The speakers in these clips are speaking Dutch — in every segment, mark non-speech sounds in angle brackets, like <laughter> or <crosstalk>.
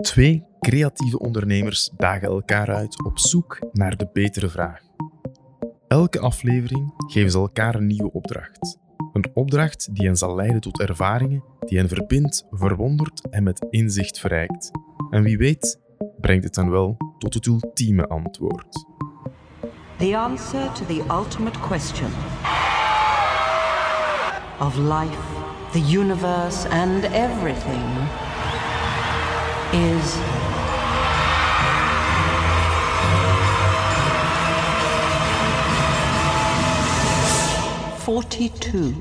Twee creatieve ondernemers dagen elkaar uit op zoek naar de betere vraag. Elke aflevering geven ze elkaar een nieuwe opdracht. Een opdracht die hen zal leiden tot ervaringen die hen verbindt, verwondert en met inzicht verrijkt. En wie weet, brengt het dan wel tot het ultieme antwoord. The answer to the ultimate question of life, the universe, and everything is forty-two.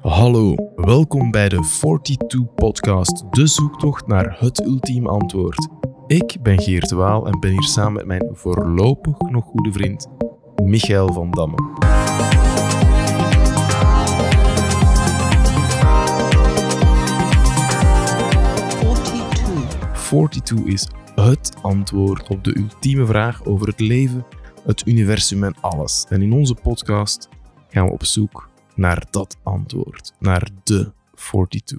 Hallo, welkom bij de 42 Podcast, de zoektocht naar het ultieme antwoord. Ik ben Geert Waal en ben hier samen met mijn voorlopig nog goede vriend Michael van Damme. Forty-two. 42 is het antwoord op de ultieme vraag over het leven, het universum en alles. En in onze podcast gaan we op zoek naar dat antwoord, naar de 42.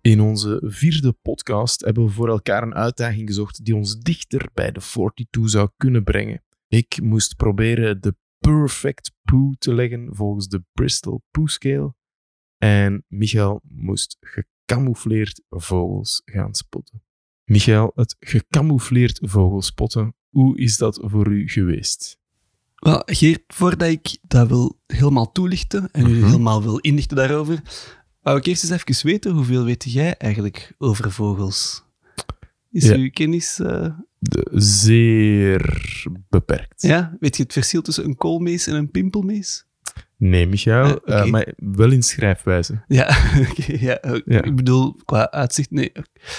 In onze vierde podcast hebben we voor elkaar een uitdaging gezocht die ons dichter bij de 42 zou kunnen brengen. Ik moest proberen de perfect poo te leggen volgens de Bristol Poo Scale. En Michael moest gecamoufleerd vogels gaan spotten. Michael, het gecamoufleerd vogelspotten, hoe is dat voor u geweest? Wel, Geert, voordat ik dat wil helemaal toelichten en u Mhm. helemaal wil inlichten daarover, wou ik eerst eens even weten, hoeveel weet jij eigenlijk over vogels? Is uw kennis... eh, De- zeer beperkt. ja? Weet je het verschil tussen een koolmees en een pimpelmees? Nee, Michael, eh, maar wel in schrijfwijze. Ja, <laughs> ja, Ja. ik bedoel, qua uitzicht, nee.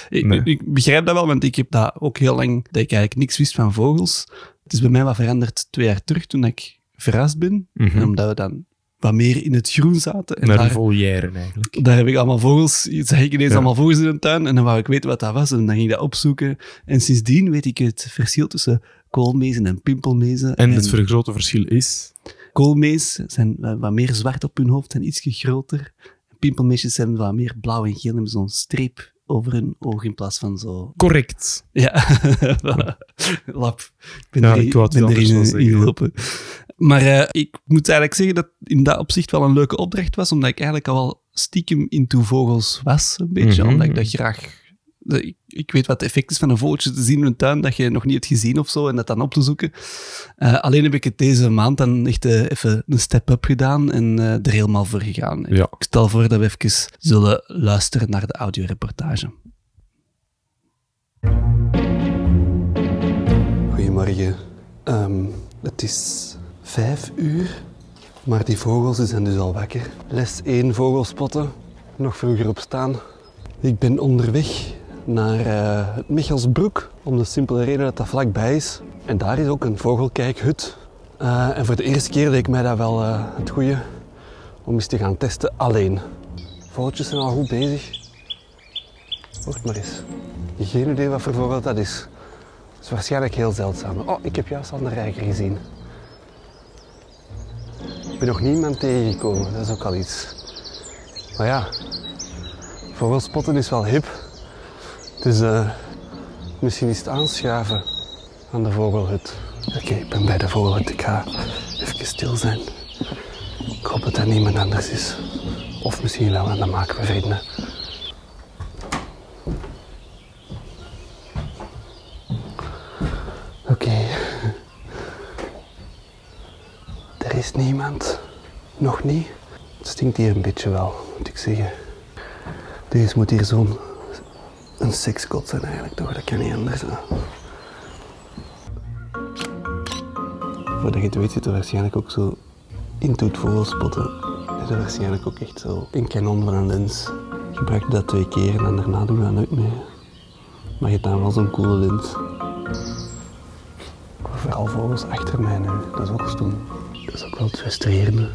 Ik, Nee. ik begrijp dat wel, want ik heb dat ook heel lang, dat ik eigenlijk niks wist van vogels. Het is bij mij wat veranderd twee jaar terug, toen ik verrast ben. Mhm. En omdat we dan wat meer in het groen zaten. En Naar daar- de volière eigenlijk. Daar heb ik allemaal vogels, zag ik ineens Ja. allemaal vogels in de tuin en dan wou ik weten wat dat was en dan ging ik dat opzoeken. En sindsdien weet ik het verschil tussen koolmezen en pimpelmezen. En het grote verschil is... koolmees zijn wa- wat meer zwart op hun hoofd, zijn iets groter. Pimpelmeesjes zijn wat meer blauw en geel en zo'n streep over hun oog in plaats van zo... Correct. Ja, <laughs> lap. Ik ben Ja, er, ik wou ben erin ingelopen. Maar eh, ik moet eigenlijk zeggen dat in dat opzicht wel een leuke opdracht was, omdat ik eigenlijk al wel stiekem into vogels was, een beetje. Mhm. Omdat ik dat graag... Ik, ik weet wat het effect is van een vogeltje te zien in een tuin, dat je nog niet hebt gezien of zo, en dat dan op te zoeken. Eh, alleen heb ik het deze maand dan echt eh, even een step-up gedaan en eh, er helemaal voor gegaan. Ja. Ik stel voor dat we even zullen luisteren naar de audioreportage. Goedemorgen. Ehm, het is vijf uur, maar die vogels die zijn dus al wakker. Les 1 vogelspotten, nog vroeger opstaan. Ik ben onderweg naar eh, het Michelsbroek, om de simpele reden dat dat vlakbij is. En daar is ook een vogelkijkhut. Eh, en voor de eerste keer leek mij dat wel eh, het goede om eens te gaan testen alleen. Vogeltjes zijn al goed bezig. Wacht maar eens. Geen idee wat voor vogel dat is. Het is waarschijnlijk heel zeldzaam. Oh, ik heb juist al een rijker gezien. Ik ben nog niemand tegengekomen, dat is ook al iets. Maar ja, vogelspotten is wel hip. Dus misschien is het aanschuiven aan de vogelhut. Oké, ik ben bij de vogelhut. Ik ga even stil zijn. Ik hoop dat er niemand anders is. Of misschien wel, en dan maken we vrienden. Oké. Er is niemand. Nog niet. Het stinkt hier een beetje wel, moet ik zeggen. Deze moet hier zo'n een sekskot zijn eigenlijk toch? Dat kan niet anders. Hè? Voordat je het weet zit er waarschijnlijk ook zo into het vogelspotten. Is waarschijnlijk ook echt zo een kanon van een lens. Ik gebruikte dat twee keer en daarna doe ik dat nooit meer. Maar je hebt dan wel zo'n coole lens. Vooral vogels achter mij nu, dat is ook stom. Dat is ook wel het frustrerende.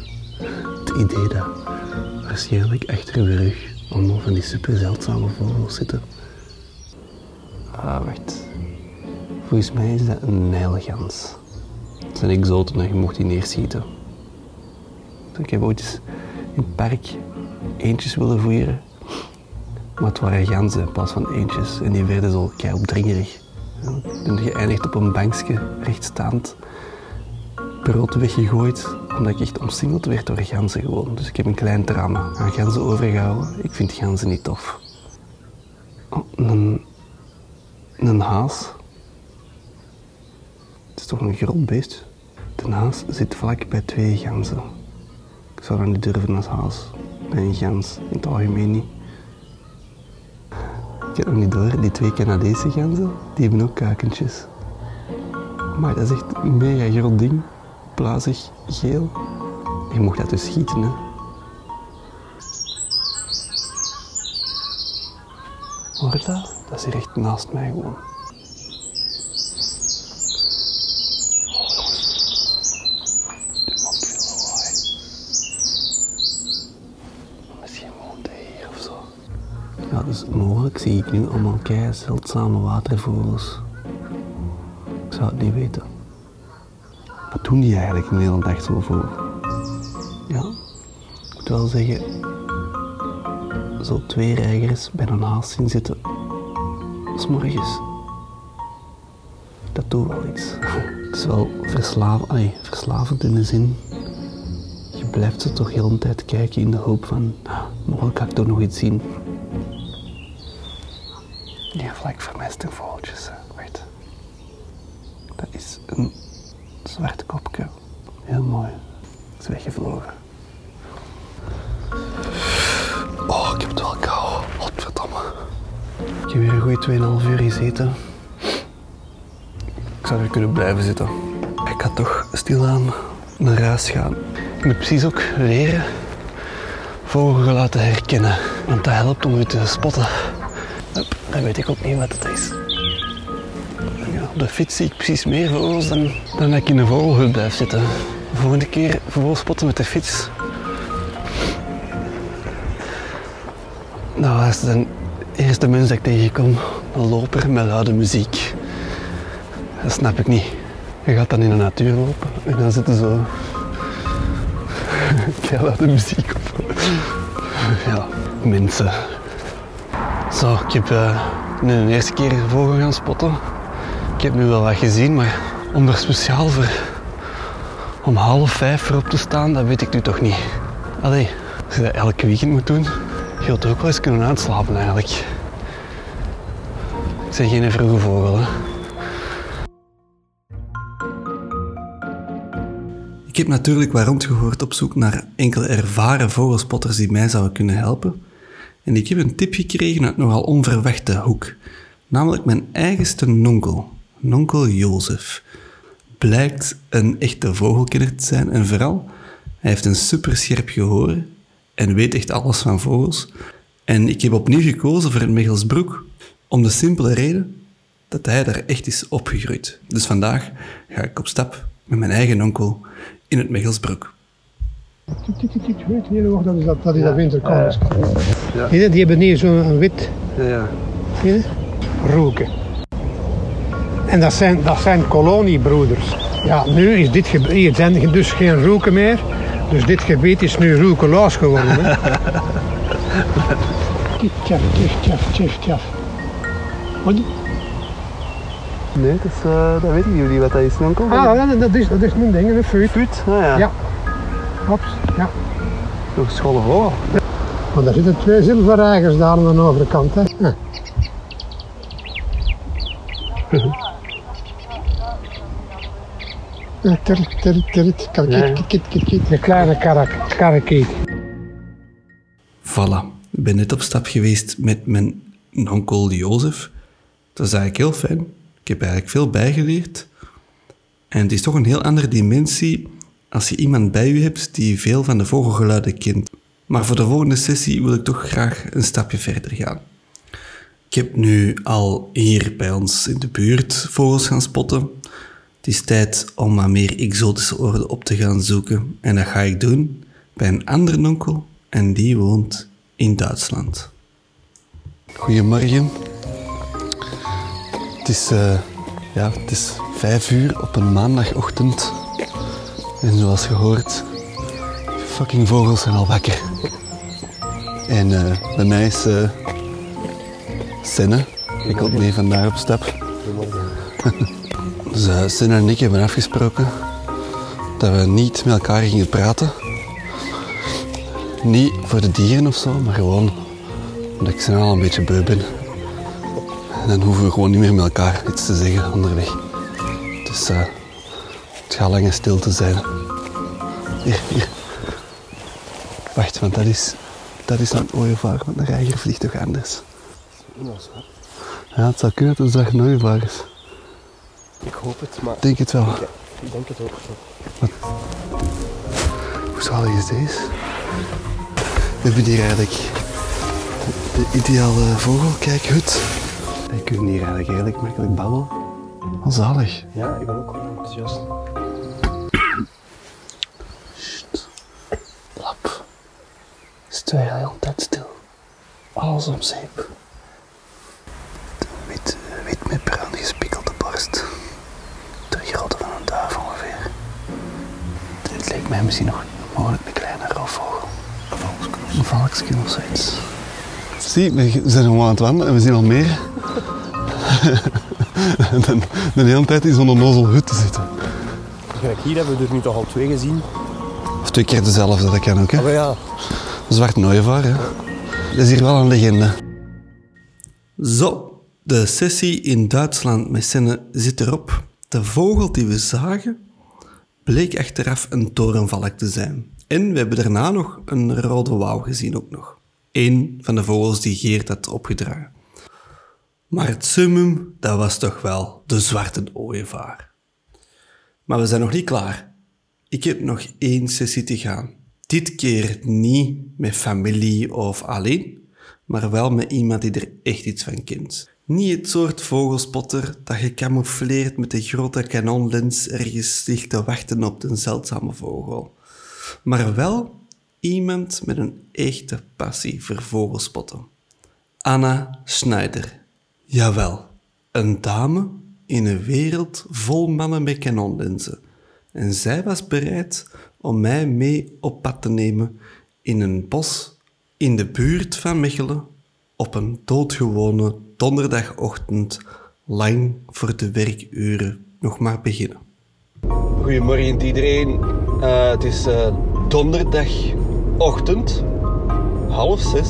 Het idee dat waarschijnlijk achter uw rug allemaal van die super zeldzame vogels zitten. Ah, wacht. Volgens mij is dat een nijlgans. Het zijn exoten en je mocht die neerschieten. Ik heb ooit eens in het park eentjes willen voeren. Maar het waren ganzen in plaats van eentjes. En die werden zo kei opdringerig. En geëindigd op een bankje, rechtstaand. Brood weggegooid, omdat ik echt omsingeld werd door ganzen gewoon. Dus ik heb een klein trauma aan ganzen overgehouden. Ik vind ganzen niet tof. Oh, haas. Het is toch een groot beest. De haas zit vlak bij twee ganzen. Ik zou dat niet durven als haas. Bij een gans, in het algemeen niet. Ik heb nog niet door, die twee Canadese ganzen, die hebben ook kuikentjes. Maar dat is echt een mega groot ding. Blazig, geel. Je mocht dat dus schieten, hè. Hoor dat? Dat is hier echt naast mij gewoon. Dit maakt veel lawaai. Misschien woont hij hier of zo. Dus mogelijk zie ik nu allemaal kei zeldzame watervogels. Ik zou het niet weten. Wat doen die eigenlijk in Nederland echt zo voor? Ja, ik moet wel zeggen, zo twee reigers bij een haas zien zitten, s'morgens. Dat doet wel iets. <laughs> Het is wel verslav ai, verslavend in de zin. Je blijft ze toch heel de tijd kijken in de hoop van, ah, mogelijk kan ik toch nog iets zien. Die vlak vermestingvogeltjes, hè. weet. Dat is een zwart kopje. Heel mooi. Is weggevlogen. Oh, ik heb het wel kou. Godverdamme. Ik heb weer een goede 2,5 uur gezeten. Ik zou er kunnen blijven zitten. Ik ga toch stilaan naar huis gaan. Ik moet precies ook leren vogelen te herkennen. Want dat helpt om u te spotten. Dan weet ik ook niet wat het is. Ja, op de fiets zie ik precies meer vogels dan, dan dat ik in een vogelhut blijf zitten. De volgende keer vogels met de fiets. Nou, is de eerste mens dat ik tegenkom. Een loper met luide muziek. Dat snap ik niet. Je gaat dan in de natuur lopen en dan zitten zo... <laughs> Kei luide muziek op. Ja, mensen. Zo, ik heb eh, nu de eerste keer een vogel gaan spotten. Ik heb nu wel wat gezien, maar om er speciaal voor om half vijf voor op te staan, dat weet ik nu toch niet. Allee, als je dat elke weekend moet doen, je wilt ook wel eens kunnen uitslapen eigenlijk. Ik ben geen vroege vogel. Ik heb natuurlijk wat rondgehoord op zoek naar enkele ervaren vogelspotters die mij zouden kunnen helpen. En ik heb een tip gekregen uit nogal onverwachte hoek. Namelijk mijn eigenste nonkel, nonkel Jozef. Blijkt een echte vogelkenner te zijn en vooral, hij heeft een superscherp gehoor en weet echt alles van vogels. En ik heb opnieuw gekozen voor het Mechelsbroek om de simpele reden dat hij daar echt is opgegroeid. Dus vandaag ga ik op stap met mijn eigen onkel in het Mechelsbroek. Tik, tik, tik, tik. Weet je nog, dat is dat, dat, je, Die hebben hier zo'n wit Ja, ja. zie je? roeken. En dat zijn, dat zijn koloniebroeders. Ja, nu is dit gebied, hier zijn dus geen roeken meer. Dus dit gebied is nu roekeloos geworden. <laughs> Tjaf, tjaf, tjaf, tjaf. Wat? Nee, dat, is, eh, dat weten jullie wat dat is, nonkel. Ah, ja, dat is, dat is mijn ding, een fuut. Put? Ah ja. Ja. Klopt, ja. Nog een scholle vogel. Maar daar zitten twee zilverreigers daar aan de overkant. Hè. Ja. Tirrit. Kit, Ja. kit, kit, kit, kit. De kleine karak, karakiet. Voilà. Ik ben net op stap geweest met mijn onkel Jozef. Dat is eigenlijk heel fijn. Ik heb eigenlijk veel bijgeleerd. En het is toch een heel andere dimensie als je iemand bij je hebt die veel van de vogelgeluiden kent. Maar voor de volgende sessie wil ik toch graag een stapje verder gaan. Ik heb nu al hier bij ons in de buurt vogels gaan spotten. Het is tijd om wat meer exotische oorden op te gaan zoeken. En dat ga ik doen bij een andere onkel en die woont in Duitsland. Goedemorgen. Het is, eh, ja, het is vijf uur op een maandagochtend. En zoals gehoord, fucking vogels zijn al wakker. En eh, bij mij eh. Ik kom mee vandaag op stap. <laughs> dus Sinne en ik hebben afgesproken dat we niet met elkaar gingen praten. Niet voor de dieren of zo, maar gewoon omdat ik ze al een beetje beu ben. En dan hoeven we gewoon niet meer met elkaar iets te zeggen onderweg. Dus het gaat lange stilte zijn. Hier, hier. Wacht, want dat is, dat is een ooievaar, want een reiger vliegt toch anders? Ja, het zou kunnen dat het een ooievaar is. Ik hoop het, maar Ik denk het wel. ik denk het ook. Hoe zalig is deze? We hebben hier eigenlijk de ideale vogelkijkhut. Je kunt hier eigenlijk redelijk makkelijk babbelen. Al zalig. Ja, ik ben ook gewoon enthousiast. Is het weer heel tijd stil. Alles om zeep. Wit, wit met bruin gespikkelde borst. De grootte van een duif ongeveer. Dit leek mij misschien nog mogelijk een kleine roofvogel. Een valksken of zoiets. Zie, we zijn gewoon aan het wandelen en we zien al meer. <laughs> dan de hele tijd in zo'n onnozel hut te zitten. Kijk, hier hebben we er nu toch al twee gezien. Of twee keer dezelfde, dat kan ook, hè? Maar ja, Zwart Nooievaar, hè? Dat is hier wel een legende. Zo, de sessie in Duitsland met Senne zit erop. De vogel die we zagen bleek achteraf een torenvalk te zijn. En we hebben daarna nog een rode wouw gezien ook nog. Eén van de vogels die Geert had opgedragen. Maar het summum, dat was toch wel de zwarte ooievaar. Maar we zijn nog niet klaar. Ik heb nog één sessie te gaan. Dit keer niet met familie of alleen, maar wel met iemand die er echt iets van kent. Niet het soort vogelspotter dat gecamoufleerd met een grote kanonlens ergens ligt te wachten op een zeldzame vogel. Maar wel iemand met een echte passie voor vogelspotten. Anna Schneider. Jawel, een dame in een wereld vol mannen met kanonlenzen. En zij was bereid om mij mee op pad te nemen in een bos in de buurt van Mechelen op een doodgewone donderdagochtend lang voor de werkuren nog maar beginnen. Goedemorgen iedereen. Eh, het is eh, donderdagochtend, half zes.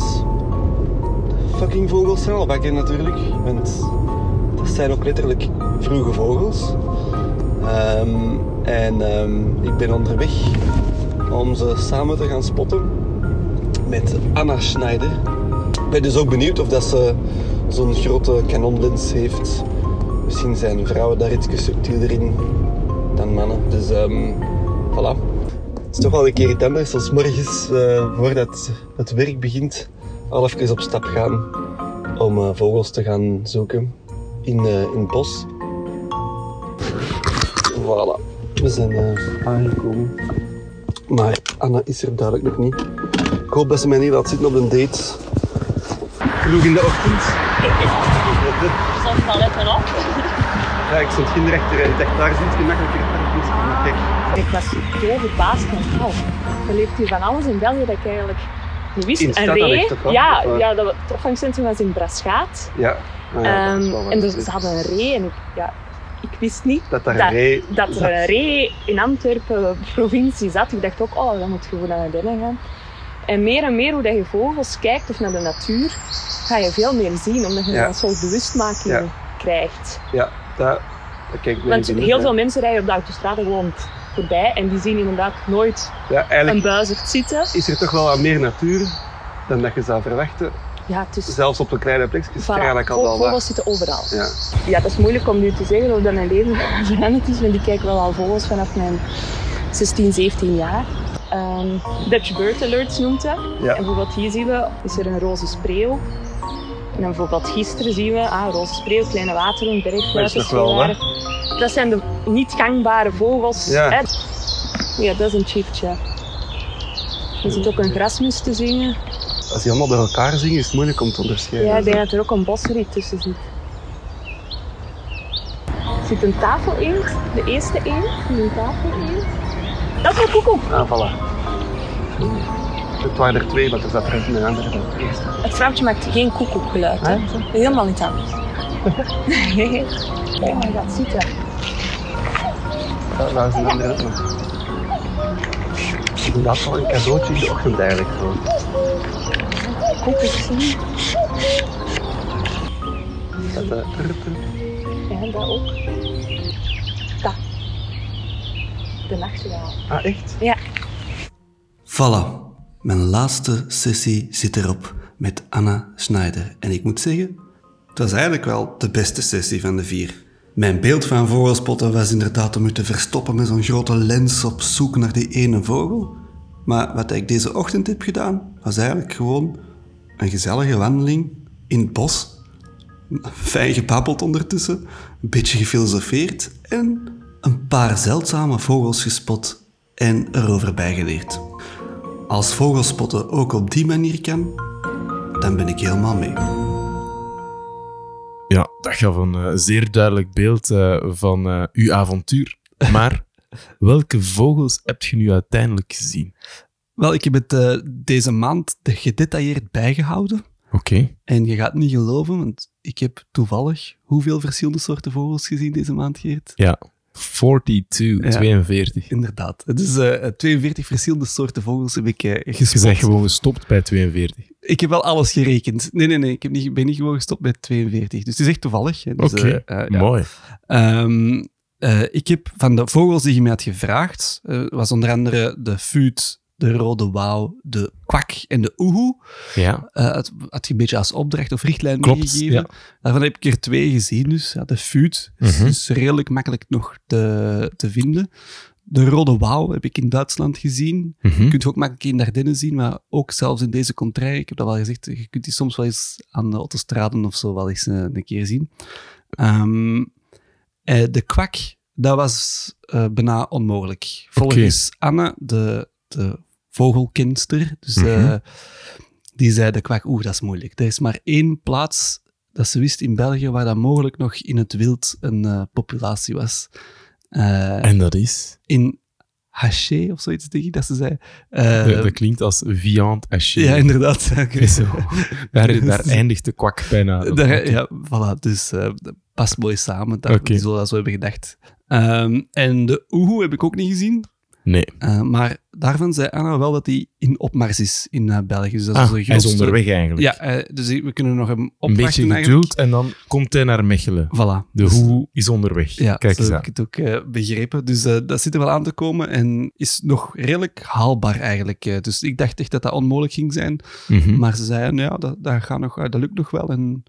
De fucking vogels zijn al wakker natuurlijk, want dat zijn ook letterlijk vroege vogels. Ehm, en ehm, ik ben onderweg om ze samen te gaan spotten met Anna Schneider. Ik ben dus ook benieuwd of dat ze zo'n grote kanonlens heeft. Misschien zijn vrouwen daar iets subtieler in dan mannen. Dus ehm voilà. Het is toch wel een keer iets anders als morgens, eh, voordat het werk begint, al even op stap gaan om eh, vogels te gaan zoeken in, eh, in het bos. We zijn eh, aangekomen. Maar Anna is er duidelijk nog niet. Ik hoop dat ze mij niet laat zitten op een date. Vroeg in de ochtend. Stond al letten op. Ja, ik stond geen rechter en ik dacht, daar zit gemakkelijker. Kijk, Ik was zo verbaasd van, wauw, er leeft hier van alles in België dat ik eigenlijk niet wist. In ree, ja, Of, ja dat, het opvangcentrum was in Braschaat. ja. Nou ja, Ehm, en dus, ze hadden een ree en ik, ja, ik wist niet Dat ree dat er een ree in Antwerpen provincie zat. Ik dacht ook, oh, dan moet je gewoon naar binnen gaan. En meer en meer hoe dat je vogels kijkt of naar de natuur, ga je veel meer zien, omdat je Ja. een soort bewustmaking Ja. krijgt. Ja, dat, dat kijk ik Want heel veel mensen rijden op de autostrade gewoon voorbij en die zien inderdaad nooit Ja, een buizerd zitten. is er toch wel wat meer natuur dan dat je zou verwachten. Ja, is... Zelfs op de kleine plekjes Voilà, ik al vogels zitten overal. Ja. Ja, dat is moeilijk om nu te zeggen of dat mijn leven <laughs> veranderd is, want ik kijk wel al vogels vanaf mijn 16, 17 jaar. Ehm, Dutch Bird Alerts noemt dat. Ja. En bijvoorbeeld hier zien we, is er een roze spreeuw. En dan bijvoorbeeld gisteren zien we, ah, roze spreeuw, kleine wateren, Dat is bergfluiters. wat. Dat zijn de niet gangbare vogels. Ja. Hè? Ja, dat is een chiefje. Er zit ook een grasmus te zingen. Als die allemaal door elkaar zingen, is het moeilijk om te onderscheiden. Ja, ik denk dat er ook een bosriet tussen zit. Er zit een tafel eend, de eerste eend, een tafel eend. Dat is een koekoek. Ah, voilà. Het waren er twee, maar er zat er een andere dan het eerste. Het vrouwtje maakt geen koekoekgeluid. hè. Helemaal niet aan. Nee. <laughs> Oh my god, ziet. Dat was een andere. Dat is wel een cadeautje in de ochtend eigenlijk gewoon. Koekoek zien. Dat, trrr. Ja, dat ook. Dat. De nachtegaal. Ah, echt? Ja. Voilà, mijn laatste sessie zit erop met Anna Schneider. En ik moet zeggen, het was eigenlijk wel de beste sessie van de vier. Mijn beeld van vogelspotten was inderdaad om te verstoppen met zo'n grote lens op zoek naar die ene vogel. Maar wat ik deze ochtend heb gedaan, was eigenlijk gewoon een gezellige wandeling in het bos. Fijn gebabbeld ondertussen, een beetje gefilosofeerd en een paar zeldzame vogels gespot en erover bijgeleerd. Als vogelspotten ook op die manier kan, dan ben ik helemaal mee. Ja, dat gaf een eh, zeer duidelijk beeld eh, van eh, uw avontuur. Maar welke vogels heb je nu uiteindelijk gezien? Wel, ik heb het eh, deze maand gedetailleerd bijgehouden. Oké. En je gaat niet geloven, want ik heb toevallig hoeveel verschillende soorten vogels gezien deze maand, Geert? Ja. 42, Ja. 42. Inderdaad. Dus eh 42 verschillende soorten vogels heb ik eh, Je bent gewoon gestopt bij 42. Ik heb wel alles gerekend. Nee, nee, nee. Ik heb niet, ben niet gewoon gestopt bij 42. Dus het is echt toevallig. hè. Dus, Oké, eh, mooi. Ehm, eh, ik heb van de vogels die je mij had gevraagd, was onder andere de fuut, de rode wauw, de kwak en de oehoe. Ja. Eh, het had je een beetje als opdracht of richtlijn Klopt, meegegeven. ja. Daarvan heb ik er twee gezien. Dus ja, de fuut is, Mhm. is redelijk makkelijk nog te, te vinden. De rode wauw heb ik in Duitsland gezien. Mhm. Je kunt ook makkelijk in Dardenne zien, maar ook zelfs in deze contraire. Ik heb dat al gezegd, je kunt die soms wel eens aan de autostraden of zo wel eens eh, een keer zien. Ehm, eh, de kwak, dat was eh, bijna onmogelijk. Volgens Anne, de, de vogelkenster, dus Mhm. eh, die zei de kwak, oeh, dat is moeilijk. Er is maar één plaats dat ze wist in België waar dat mogelijk nog in het wild een eh, populatie was. Eh, En dat is? in haché of zoiets, denk ik dat ze zei. Dat, dat klinkt als viand haché. ja, inderdaad. <laughs> Zo. Daar, <laughs> daar eindigt de kwak bijna. <laughs> Daar- ja, voilà. Dus eh, dat past mooi samen. Dat, Oké. Die zullen dat zo hebben gedacht. Ehm, en de oehoe heb ik ook niet gezien. Nee. Maar daarvan zei Anna wel dat hij in opmars is in eh, België. Dus dat is Ah, hij is onderweg eigenlijk. Ja, eh, dus we kunnen nog hem Een opwachten beetje eigenlijk. geduld en dan komt hij naar Mechelen. Voilà. De Dus- hoe is onderweg. Ja, Kijk zo heb ik het ook eh, begrepen. Dus dat zit er wel aan te komen en is nog redelijk haalbaar eigenlijk. dus ik dacht echt dat dat onmogelijk ging zijn. Mhm. Maar ze zeiden, ja, dat, dat, gaat nog, dat lukt nog wel. En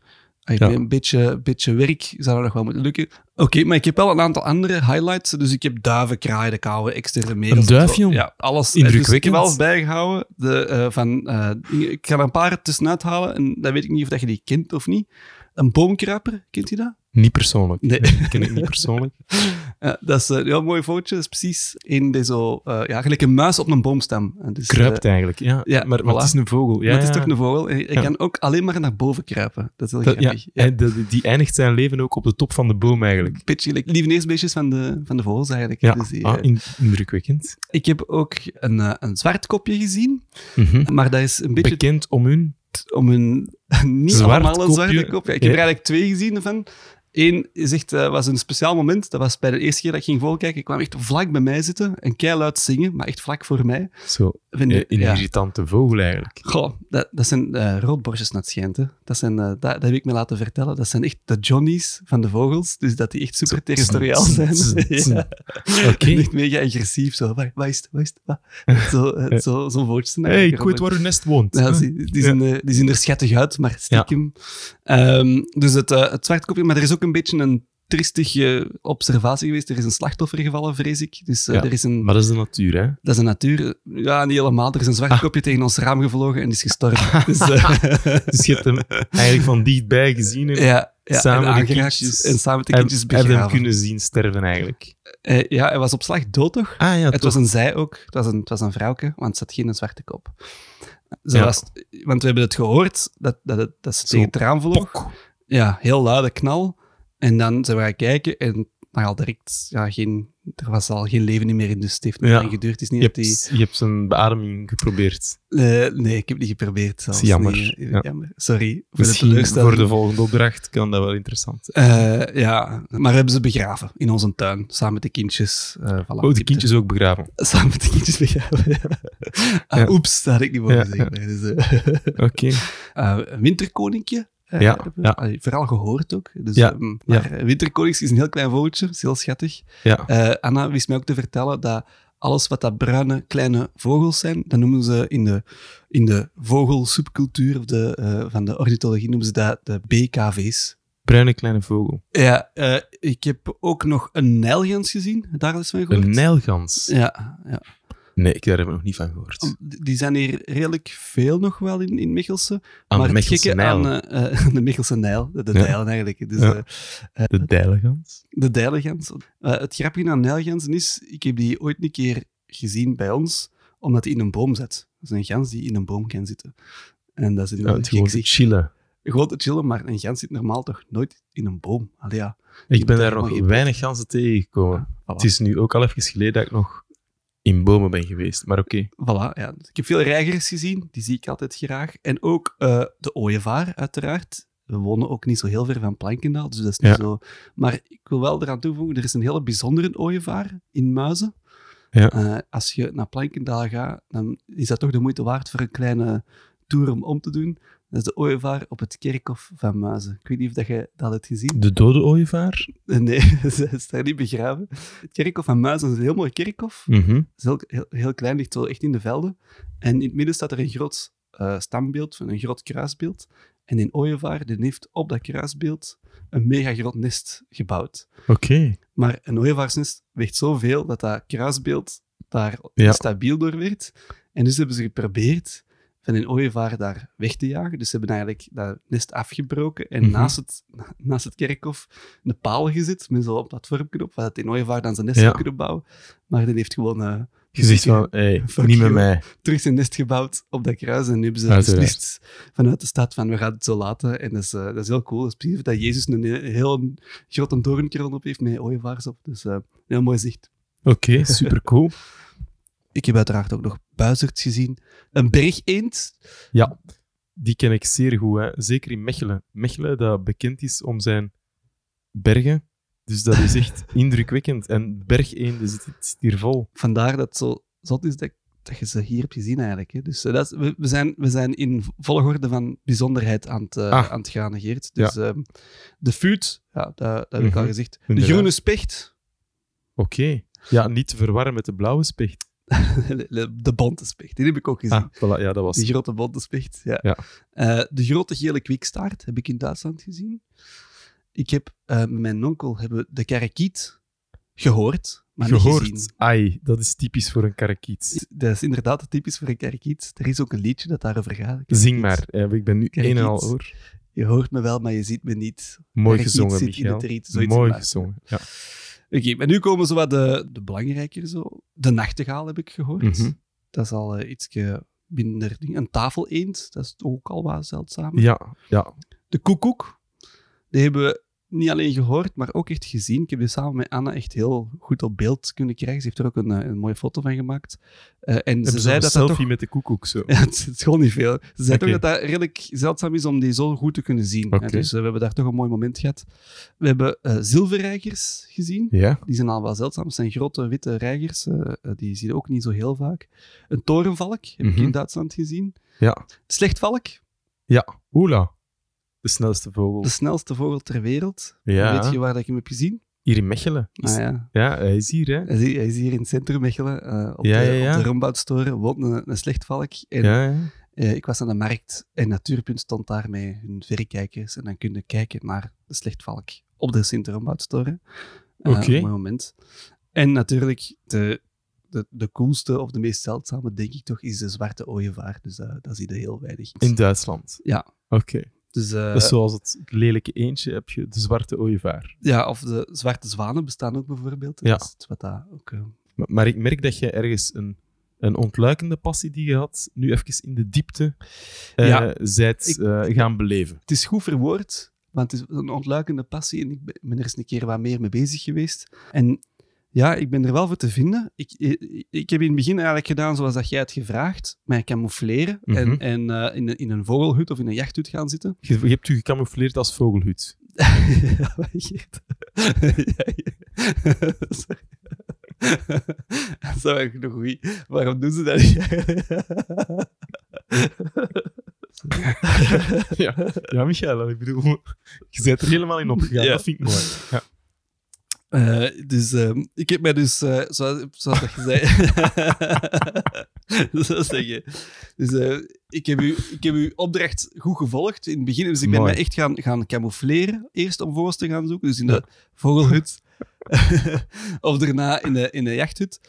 Ja. een beetje, beetje werk zou dat nog wel moeten lukken. Oké, maar ik heb wel een aantal andere highlights. Dus ik heb duiven, kraaien, de koude, extra merels. Een duifje? Ja, alles. Eh, Dus ik heb Indrukwekkend. wel bijgehouden. De, eh, van, eh, ik ga er een paar tussenuit halen. En dan weet ik niet of dat je die kent of niet. Een boomkruiper, kent je dat? Niet persoonlijk. Nee. Ik ken het niet persoonlijk. <laughs> Ja, dat is een heel mooi fotootje. Dat is precies in deze, zo, eh, ja, gelijk een muis op een boomstam. En Dus, Kruipt eh, eigenlijk. Ja, ja, maar, maar voilà. het is een vogel. Ja, maar het is toch een vogel. Hij kan ook alleen maar naar boven kruipen. Dat is heel Dat- grappig. En de- die eindigt zijn leven ook op de top van de boom eigenlijk. Beetje like lieveneersbeestjes van de, van de vogels eigenlijk. Ja, Dus ah, eh, in- indrukwekkend. Ik heb ook een, eh, een zwartkopje gezien. Mhm. Maar dat is een beetje Bekend om hun... om een... <laughs> Niet Zwart allemaal een kopje. zwarte kop. Ja, ik heb er eigenlijk twee gezien ervan. Eén is echt, eh, was een speciaal moment. Dat was bij de eerste keer dat ik ging volkijken. Ik kwam echt vlak bij mij zitten en keihard zingen, maar echt vlak voor mij. Zo, Vind ik- een ja. irritante vogel eigenlijk. Goh, dat, dat zijn eh roodborstjes naar het schijnt. Hè. Dat, zijn, eh, dat, dat heb ik me laten vertellen. Dat zijn echt de Johnny's van de vogels. Dus dat die echt super territoriaal zijn. <laughs> ja. Oké. En Echt mega agressief. Zo, waar, waar is het? Waar is het? Waar? Zo, zo, zo'n vogeltje. hey, ik weet waar uw nest woont. Ja, die, die, zien, die zien er schattig uit, maar stiekem. Ehm, dus het, het zwarte kopje, maar er is ook een beetje een tristige observatie geweest. Er is een slachtoffer gevallen, vrees ik. Dus eh, Ja, er is een, Maar dat is de natuur, hè? dat is een natuur. Ja, niet helemaal. Er is een zwart Ah. kopje tegen ons raam gevlogen en is gestorven. <laughs> dus, eh, <laughs> Dus je hebt hem eigenlijk van dichtbij gezien en <laughs> ja, ja, Samen en de kindjes- en samen de heb, kindjes heb hem kunnen zien sterven eigenlijk. Eh, ja, hij was op slag dood, toch? Ah ja, het toch. was een zij ook. Het was een, het was een vrouwke, want ze had geen zwarte kop. Ze Ja. was, want we hebben het gehoord dat, dat, dat ze Zo, tegen het raam vloog. Pok. Ja, heel luide knal. En dan zijn we gaan kijken en maar al direct, ja, geen, er was al geen leven meer in, dus het heeft niet Ja. lang geduurd. Het is niet Je dat die... hebt, je hebt zijn beademing geprobeerd. Eh, nee, ik heb niet geprobeerd. zelfs. is jammer. Nee, eh, Ja. jammer. Sorry voor de teleurstelling. voor de volgende opdracht kan dat wel interessant zijn. Eh, ja, maar we hebben ze begraven in onze tuin, samen met de kindjes. eh voilà. Oh, de kindjes ook begraven. <laughs> Samen met de kindjes begraven, ja. Ah. Oeps, dat had ik niet mogen zeggen. Dus, Oké. <laughs> een winterkoninkje. Eh, Ja, ja. vooral gehoord ook. Dus, Ja, ehm, maar een winterkoninkje is een heel klein vogeltje, is heel schattig. Eh, Anna wist mij ook te vertellen dat alles wat dat bruine kleine vogels zijn, dat noemen ze in de, in de vogelsubcultuur of de, eh, van de ornithologie noemen ze dat de BKV's. Bruine kleine vogel. Ja, eh, ik heb ook nog een nijlgans gezien, daar is van gehoord. Een nijlgans. Ja, ja. Nee, ik daar heb ik nog niet van gehoord. Die zijn hier redelijk veel nog wel in, in Mechelse. Aan maar de gekke Nijl. aan eh, <laughs> eh, de Mechelse Nijl, de, de Ja. Nijlen eigenlijk. Dus, Ja. eh, De dijlgans. de Dijlengans. Eh, het grappige aan Nijlgansen is, ik heb die ooit een keer gezien bij ons, omdat die in een boom zit. Dat is een gans die in een boom kan zitten. En dat is Ja, inderdaad het gewoon te chillen. Gewoon te chillen, maar een gans zit normaal toch nooit in een boom. Allee, ja. Ik ben daar er nog weinig ganzen tegengekomen. Voilà. Het is nu ook al even geleden dat ik nog in bomen ben geweest. Maar oké. Voilà, ja. Ik heb veel reigers gezien, die zie ik altijd graag. En ook eh, de ooievaar, uiteraard. We wonen ook niet zo heel ver van Plankendaal, dus dat is niet Ja. zo... Maar ik wil wel eraan toevoegen, er is een hele bijzondere ooievaar in Muizen. Ja. Eh, als je naar Plankendaal gaat, dan is dat toch de moeite waard voor een kleine tour om om te doen. Dat is de ooievaar op het kerkhof van Muizen. Ik weet niet of dat je dat hebt gezien. De dode ooievaar? Nee, <laughs> ze is daar niet begraven. Het kerkhof van Muizen is een heel mooi kerkhof. Het is heel, heel, heel klein, ligt echt in de velden. En in het midden staat er een groot eh, stambeeld, een groot kruisbeeld. En in Ooievaar die heeft op dat kruisbeeld een mega groot nest gebouwd. Oké. Maar een ooievaarsnest weegt zoveel dat dat kruisbeeld daar Ja. stabiel door werd. En dus hebben ze geprobeerd van een ooievaar daar weg te jagen. Dus ze hebben eigenlijk dat nest afgebroken en Mhm. naast, het, naast het kerkhof een paal gezet met zo'n platformknop, waar het een ooievaar dan zijn nest Ja. zou kunnen bouwen. Maar die heeft gewoon eh, zegt gezien- van, hey, niet met mij. terug zijn nest gebouwd op dat kruis. En nu hebben ze Uiteraard. beslist vanuit de stad van we gaan het zo laten. En dat is, eh, dat is heel cool. Dat is precies dat Jezus een he- heel grote doornkroon op heeft met ooievaars op. Dus eh, heel mooi zicht. Oké, super cool. <laughs> Ik heb uiteraard ook nog buizerds gezien. Een bergeend. Ja, die ken ik zeer goed. Hè. Zeker in Mechelen. Mechelen, dat bekend is om zijn bergen. Dus dat is echt <laughs> indrukwekkend. En bergeenden zit hier vol. Vandaar dat het zo zot is dat, dat je ze hier hebt gezien eigenlijk. Hè. Dus eh, dat is, we, we, zijn, we zijn in volgorde van bijzonderheid aan het, eh, Ah. aan het gaan, Geert. Dus ehm, de fuut, ja, dat, dat heb ik al Mhm. gezegd. De Inderdaad. groene specht. Oké. Ja, niet te verwarren met de blauwe specht. <laughs> de, de bonte specht, die heb ik ook gezien. Ah, voilà, ja, dat was... Die grote bonte specht, ja. Ja. Eh, de grote gele kwikstaart heb ik in Duitsland gezien. Ik heb eh, met mijn onkel hebben de karakiet gehoord, maar niet gezien. Gehoord. Ai, dat is typisch voor een karakiet. Dat is inderdaad typisch voor een karakiet. Er is ook een liedje dat daarover gaat. Zing maar. Ik ben nu Karakiet. een en al oor. Je hoort me wel, maar je ziet me niet. Mooi Karakiet gezongen, zit Michael. Mooi in de gezongen, ja. Oké, maar nu komen zo wat de, de belangrijker zo. De nachtegaal heb ik gehoord. Mhm. Dat is al uh, iets minder ding. Een tafeleend, dat is ook al wat zeldzamer. Ja, ja. De koekoek, die hebben we niet alleen gehoord, maar ook echt gezien. Ik heb die samen met Anna echt heel goed op beeld kunnen krijgen. Ze heeft er ook een, eh, een mooie foto van gemaakt. Uh, en ze ze zei dat selfie dat toch... met de koekoek zo. <laughs> Ja, het, is gewoon niet veel. Ze zei toch dat dat redelijk zeldzaam is om die zo goed te kunnen zien. Ja, dus eh, we hebben daar toch een mooi moment gehad. We hebben eh zilverreigers gezien. Ja. Die zijn al wel zeldzaam. Het zijn grote witte reigers. eh, eh, die zie je ook niet zo heel vaak. Een torenvalk heb ik Mhm. in Duitsland gezien. Ja. Slechtvalk, Ja. Oela. De snelste vogel. de snelste vogel ter wereld. Ja. Weet je waar dat ik hem heb gezien? Hier in Mechelen. Is- Ah, ja. ja, hij is hier, hè. Hij is, hier- hij is hier in het centrum Mechelen, eh, op, Ja, de, ja, op de woont een, een slechtvalk. En eh, ik was aan de markt en Natuurpunt stond daar met hun verrekijkers. En dan kun je kijken naar de slechtvalk op de Sint-Romboutoren. Eh, Oké. Een mooi moment. En natuurlijk, de, de, de coolste of de meest zeldzame, denk ik toch, is de zwarte ooievaar. Dus dat, dat zie je heel weinig. In Duitsland. Ja. Oké. Dus, eh, Dus zoals het lelijke eendje heb je de zwarte ooievaar. ja, of de zwarte zwanen bestaan ook bijvoorbeeld. Ja. Dat is wat dat ook... eh, Maar, maar ik merk dat je ergens een, een ontluikende passie die je had, nu even in de diepte, eh Ja. zijt Ik- gaan beleven. Het is goed verwoord. Want het is een ontluikende passie en ik ben- ben er eens een keer wat meer mee bezig geweest. En ja, ik ben er wel voor te vinden. Ik, ik, ik heb in het begin eigenlijk gedaan zoals dat jij het gevraagd, mij camoufleren Mhm. en, en eh, in, een- in een vogelhut of in een jachthut gaan zitten. Je, je hebt u gecamoufleerd als vogelhut. ja, <laughs> Geert? Dat is wel nog goed. Waarom doen ze dat niet? ja. ja, Michael, ik bedoel, je bent er helemaal in opgegaan. Ja. Dat vind ik mooi. Ja. Eh, dus ehm, ik heb mij dus, eh, zoals, zoals dat je zei, <laughs> zo zeggen. Dus eh, ik, heb u, ik heb uw opdracht goed gevolgd in het begin. Dus ik ben Mooi. mij echt gaan, gaan camoufleren, eerst om vogels te gaan zoeken, dus in de vogelhut. <laughs> of daarna in de, in de jachthut.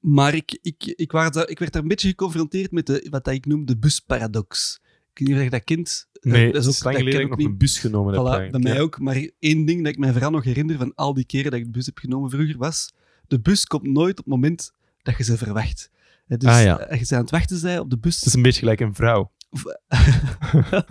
Maar ik, ik, ik, werd daar, ik werd daar een beetje geconfronteerd met de, wat dat ik noem de busparadox. Niet of je dat. Eh, Nee, dat is ook- lang geleden dat ik nog niet. een bus genomen heb. Voilà, bij mij ja. ook. Maar één ding dat ik mij vooral nog herinner van al die keren dat ik de bus heb genomen vroeger was... De bus komt nooit op het moment dat je ze verwacht. Dus Ah, ja. eh, je bent aan het wachten zij op de bus. Het is een beetje gelijk een vrouw. <laughs>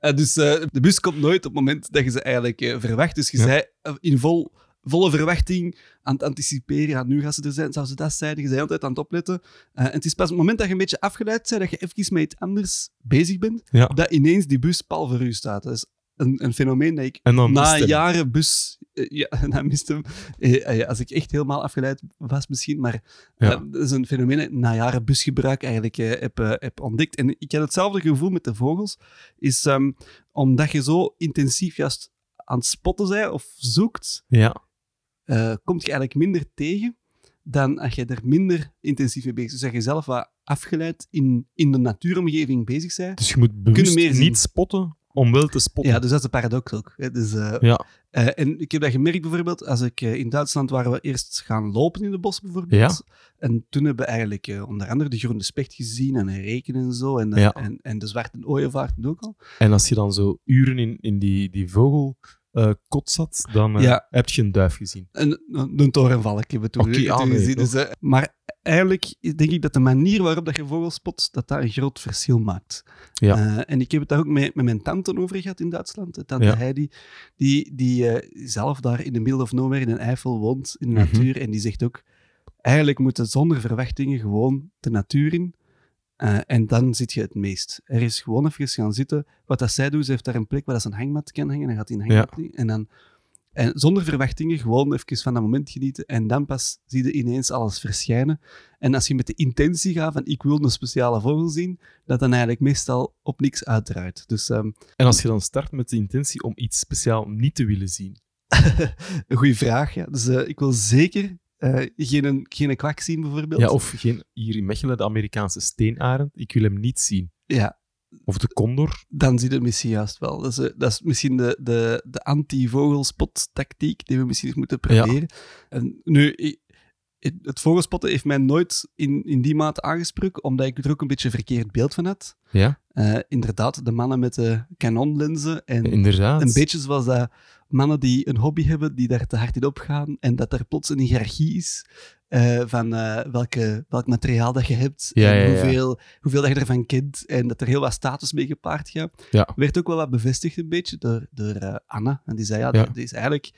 Eh, dus eh, de bus komt nooit op het moment dat je ze eigenlijk verwacht. Dus je Ja. zei in vol, volle verwachting aan het anticiperen. Ja, nu gaan ze er zijn, zou ze dat zijn. Je bent altijd aan het opletten. Eh, en het is pas op het moment dat je een beetje afgeleid bent, dat je even met iets anders bezig bent, Ja. dat ineens die bus pal voor u staat. Dat is een, een fenomeen dat ik na jaren bus... eh, ja, <laughs> na mist hem. Eh, als ik echt helemaal afgeleid was misschien, maar Ja. dat is een fenomeen dat ik na jaren busgebruik eigenlijk heb, heb ontdekt. En ik had hetzelfde gevoel met de vogels, is ehm, omdat je zo intensief juist aan het spotten bent of zoekt, Ja. Eh kom je eigenlijk minder tegen dan als je er minder intensief mee bezig bent. Dus dat je zelf wat afgeleid in, in de natuuromgeving bezig bent. Dus je moet bewust meer niet spotten om wel te spotten. Ja, dus dat is de paradox ook. hè. Dus, eh, Ja. eh, en ik heb dat gemerkt bijvoorbeeld, als ik in Duitsland waren we eerst gaan lopen in de bos bijvoorbeeld. En toen hebben we eigenlijk onder andere de groene specht gezien en een reken en zo. En, Ja. en, en de zwarte ooievaart ook al. En als je dan zo uren in, in die, die vogelkot zat, dan eh, Ja. heb je een duif gezien. En een, een torenvalk hebben we toen, ah, nee, gezien. Dus, maar eigenlijk denk ik dat de manier waarop dat je vogels spot, dat dat een groot verschil maakt. Ja. Eh, en ik heb het daar ook met, met mijn tante over gehad in Duitsland. Tante Ja. Heidi, die, die zelf daar in de middle of nowhere in een Eifel woont, in de Mhm. natuur. En die zegt ook, eigenlijk moeten zonder verwachtingen gewoon de natuur in. Eh, en dan zit je het meest. Er is gewoon even gaan zitten. Wat dat zij doet, ze heeft daar een plek waar dat ze een hangmat kan hangen. Dan gaat hij een hangmat in. En dan en zonder verwachtingen, gewoon even van dat moment genieten. En dan pas zie je ineens alles verschijnen. En als je met de intentie gaat van ik wil een speciale vogel zien, dat dan eigenlijk meestal op niks uitdraait. Dus ehm, En als je dan start met de intentie om iets speciaal niet te willen zien. <laughs> een goede vraag. Ja. Dus eh, ik wil zeker eh, geen, geen kwak zien, bijvoorbeeld. Ja, of geen, hier in Mechelen, de Amerikaanse steenarend. Ik wil hem niet zien. Ja, Of de condor. dan zie je het misschien juist wel. Dat is, eh, dat is misschien de, de, de anti-vogelspot-tactiek die we misschien eens moeten proberen. En nu, ik- het, het vogelspotten heeft mij nooit in, in die mate aangesproken, omdat ik er ook een beetje een verkeerd beeld van had. Ja, Eh, inderdaad, de mannen met de Canon-lenzen en inderdaad. een beetje zoals dat mannen die een hobby hebben, die daar te hard in opgaan en dat er plots een hiërarchie is eh, van eh, welke, welk materiaal dat je hebt Ja, en ja, ja. hoeveel, hoeveel dat je ervan kent en dat er heel wat status mee gepaard gaat. Ja. Werd ook wel wat bevestigd een beetje door, door eh, Anna. En die zei, ja, dit is eigenlijk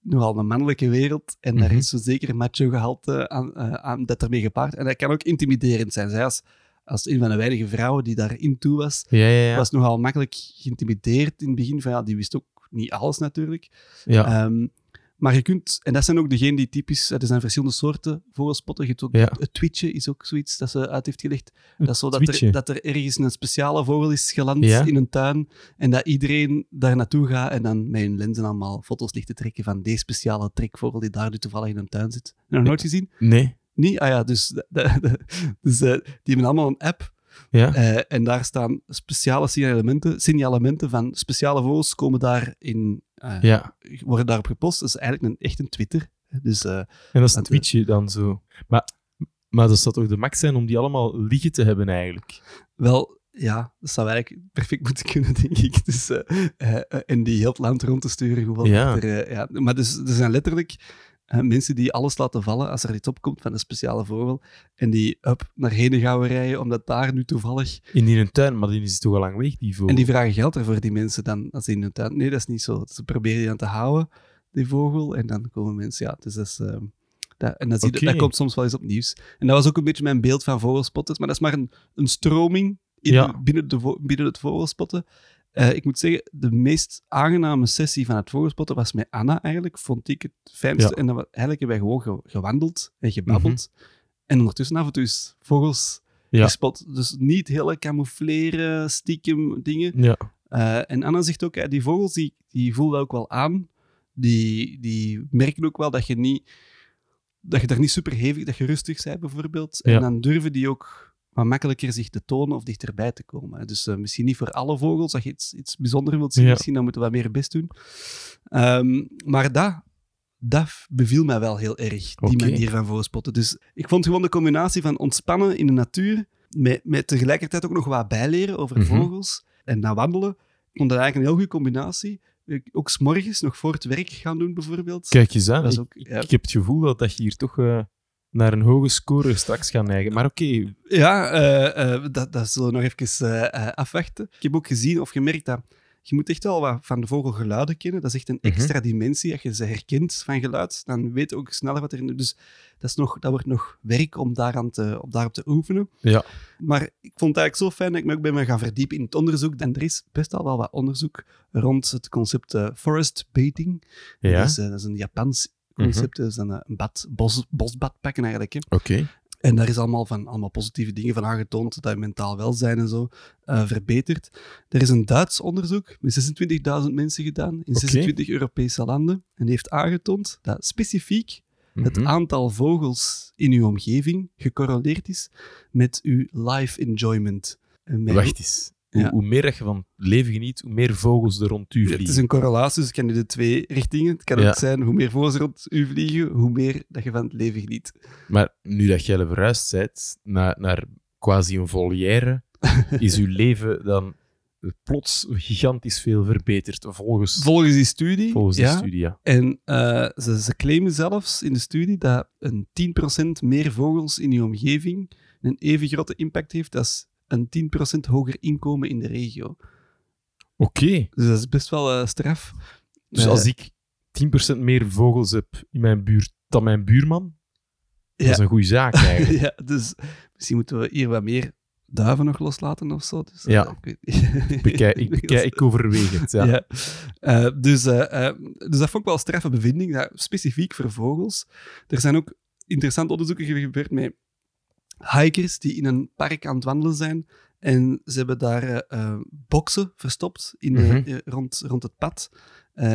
nogal een mannelijke wereld en daar Mhm. is zo zeker een macho-gehalte aan, eh, aan dat ermee gepaard. En dat kan ook intimiderend zijn. Zij als, als een van de weinige vrouwen die daarin toe was, Ja, ja, ja. was nogal makkelijk geïntimideerd in het begin. Van, ja, die wist ook niet alles natuurlijk. ja. Ehm, maar je kunt, en dat zijn ook degenen die typisch, er zijn verschillende soorten vogelspotten. Je hebt ook Ja. Het twitchen is ook zoiets dat ze uit heeft gelegd. Dat is zo dat er, dat er ergens een speciale vogel is geland Ja. in een tuin en dat iedereen daar naartoe gaat en dan met hun lenzen allemaal foto's ligt te trekken van deze speciale trekvogel die daar nu toevallig in een tuin zit. Nog nooit gezien? Nee. Niet? Ah ja, dus, <laughs> dus eh, die hebben allemaal een app Ja. eh, en daar staan speciale signalementen, signalementen van speciale vogels komen daar in, eh, ja. worden daarop gepost. Dat is eigenlijk een, echt een Twitter. Dus eh, En dat is een tweetje dan zo. Maar, maar dat zou toch de max zijn om die allemaal liggen te hebben eigenlijk? wel, ja, dat zou eigenlijk perfect moeten kunnen, denk ik. <laughs> Dus, en die heel het land rond te sturen. Gewoon Ja. er, ja. Maar dus, er zijn letterlijk mensen die alles laten vallen als er iets opkomt van een speciale vogel. En die up naar Henegouwen rijden, omdat daar nu toevallig... In die een tuin, maar die is toch al lang weg, die vogel. En die vragen geld ervoor, die mensen dan, als die in hun tuin... Nee, dat is niet zo. Ze proberen die aan te houden, die vogel. En dan komen mensen... Ja, dus dat is... ehm, dat, en dat, zie komt soms wel eens op nieuws. En dat was ook een beetje mijn beeld van vogelspotters. Maar dat is maar een, een stroming in, Ja. binnen, de, binnen het vogelspotten. Eh, ik moet zeggen, de meest aangename sessie van het vogelspotten was met Anna eigenlijk. Vond ik het fijnste. Ja. En dat we, eigenlijk hebben wij gewoon ge- gewandeld en gebabbeld. En ondertussen af en toe is vogels Ja. gespot. Dus niet hele camoufleren, stiekem dingen. Ja. Eh, en Anna zegt ook, die vogels, die, die voelen ook wel aan. Die, die merken ook wel dat je niet... Dat je daar niet super hevig, dat je rustig bent bijvoorbeeld. En dan durven die ook wat makkelijker zich te tonen of dichterbij te komen. Dus eh, misschien niet voor alle vogels, als je iets, iets bijzonders wilt zien, Ja. misschien dan moeten we wat meer best doen. Ehm, maar dat, dat beviel mij wel heel erg, die manier van vogelspotten. Dus ik vond gewoon de combinatie van ontspannen in de natuur, met, met tegelijkertijd ook nog wat bijleren over Mhm. vogels en dan wandelen. Ik vond dat eigenlijk een heel goede combinatie. Ik- Ook s'morgens nog voor het werk gaan doen, bijvoorbeeld. Kijk eens aan. Dat is Ik, ook- ik- ja. ik heb het gevoel dat, dat je hier toch eh, naar een hoge score straks gaat neigen. Maar oké, Ja, eh, eh, dat, dat zullen we nog even eh, afwachten. Ik heb ook gezien of gemerkt dat je moet echt wel wat van de vogelgeluiden kennen. Dat is echt een Mhm. extra dimensie. Als je ze herkent van geluid, dan weet je ook sneller wat erin Dus dat, is nog, dat wordt nog werk om daaraan te, om daarop te oefenen. Ja. Maar ik vond het eigenlijk zo fijn dat ik me ook ben me gaan verdiepen in het onderzoek. En er is best al wel wat onderzoek rond het concept eh, forest bathing. ja, Dat, is, eh, dat is een Japans concept. Dat is een, eh, een bad, bos, bosbad pakken eigenlijk. Oké. En daar is allemaal, van, allemaal positieve dingen van aangetoond, dat je mentaal welzijn en zo eh, verbetert. Er is een Duits onderzoek met 26.000 mensen gedaan in Oké. 26 Europese landen. En die heeft aangetoond dat specifiek het Mhm. aantal vogels in uw omgeving gecorreleerd is met uw life enjoyment. En Wacht eens. Hoe, Ja. hoe meer dat je van het leven geniet, hoe meer vogels er rond u Het vliegen. is een correlatie, dus het kan in de twee richtingen. Het kan Ja. ook zijn, hoe meer vogels rond u vliegen, hoe meer dat je van het leven geniet. Maar nu dat jij verhuisd bent naar, naar quasi een volière, <laughs> is uw leven dan plots gigantisch veel verbeterd. Volgens, Volgens die studie, volgens ja, studie, ja. En eh, ze, ze claimen zelfs in de studie dat een 10% meer vogels in je omgeving een even grote impact heeft als een 10% hoger inkomen in de regio. Oké. Dus dat is best wel eh, straf. Dus Eh, als ik 10% meer vogels heb in mijn buurt dan mijn buurman, dat Ja. is een goede zaak <laughs> eigenlijk. ja, dus misschien moeten we hier wat meer duiven nog loslaten of zo. Dus, eh, Ja. ik, weet- Ik bekijk, ik, <laughs> bekijk, ik overweeg het. Ja. Ja. Eh, dus, eh, eh, dus dat vond ik wel een straffe bevinding, dat, specifiek voor vogels. Er zijn ook interessante onderzoeken gebeurd met hikers die in een park aan het wandelen zijn. En ze hebben daar eh, eh, boksen verstopt in de- Mhm. eh, rond, rond het pad.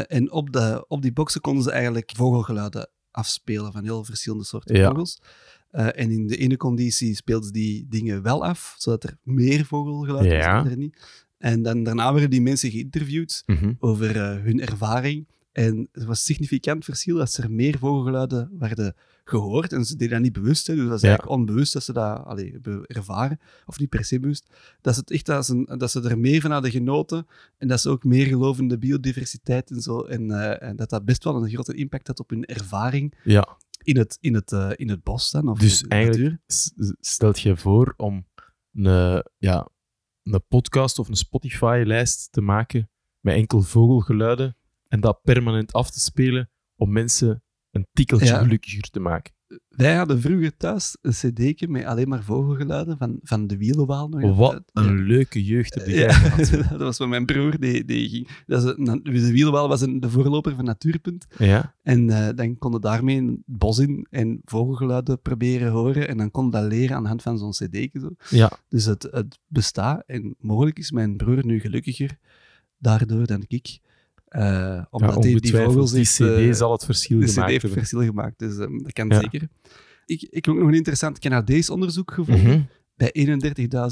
En op, de, op die boksen konden ze eigenlijk vogelgeluiden afspelen van heel verschillende soorten Ja. vogels. En in de ene conditie speelden ze die dingen wel af, zodat er meer vogelgeluiden was, Ja. er niet. En dan, daarna werden die mensen geïnterviewd Mhm. over hun ervaring. En er was een significant verschil dat er meer vogelgeluiden werden gehoord. En ze deden dat niet bewust, hè, dus dat is Ja. eigenlijk onbewust dat ze dat allee, ervaren. Of niet per se bewust. Dat ze, het echt, dat, ze, dat ze er meer van hadden genoten. En dat ze ook meer geloven in de biodiversiteit en zo. En, eh, en dat dat best wel een grote impact had op hun ervaring ja. in het, in het, eh, in het bos dan. Of Dus de eigenlijk natuur. stelt je voor om een, ja, een podcast of een Spotify-lijst te maken met enkel vogelgeluiden en dat permanent af te spelen om mensen een tikkeltje Ja. gelukkiger te maken. Wij hadden vroeger thuis een cd'tje met alleen maar vogelgeluiden van, van de wielenwaal. Nog Wat een Ja. leuke jeugd heb jij Ja, <laughs> dat was van mijn broer. Die, die ging, dat is een, de wielenwaal was een, de voorloper van Natuurpunt. Ja? En eh, dan konden daarmee het bos in en vogelgeluiden proberen horen. En dan kon dat leren aan de hand van zo'n cd'tje. Zo. Ja. Dus het, het bestaat. En mogelijk is mijn broer nu gelukkiger daardoor dan ik. Eh, omdat ja, die, die vogels CD eh, zal het verschil de CD gemaakt heeft verschil gemaakt. Dus eh, dat kan Ja. zeker. Ik, ik heb ook nog een interessant Canadees onderzoek gevonden Mhm. bij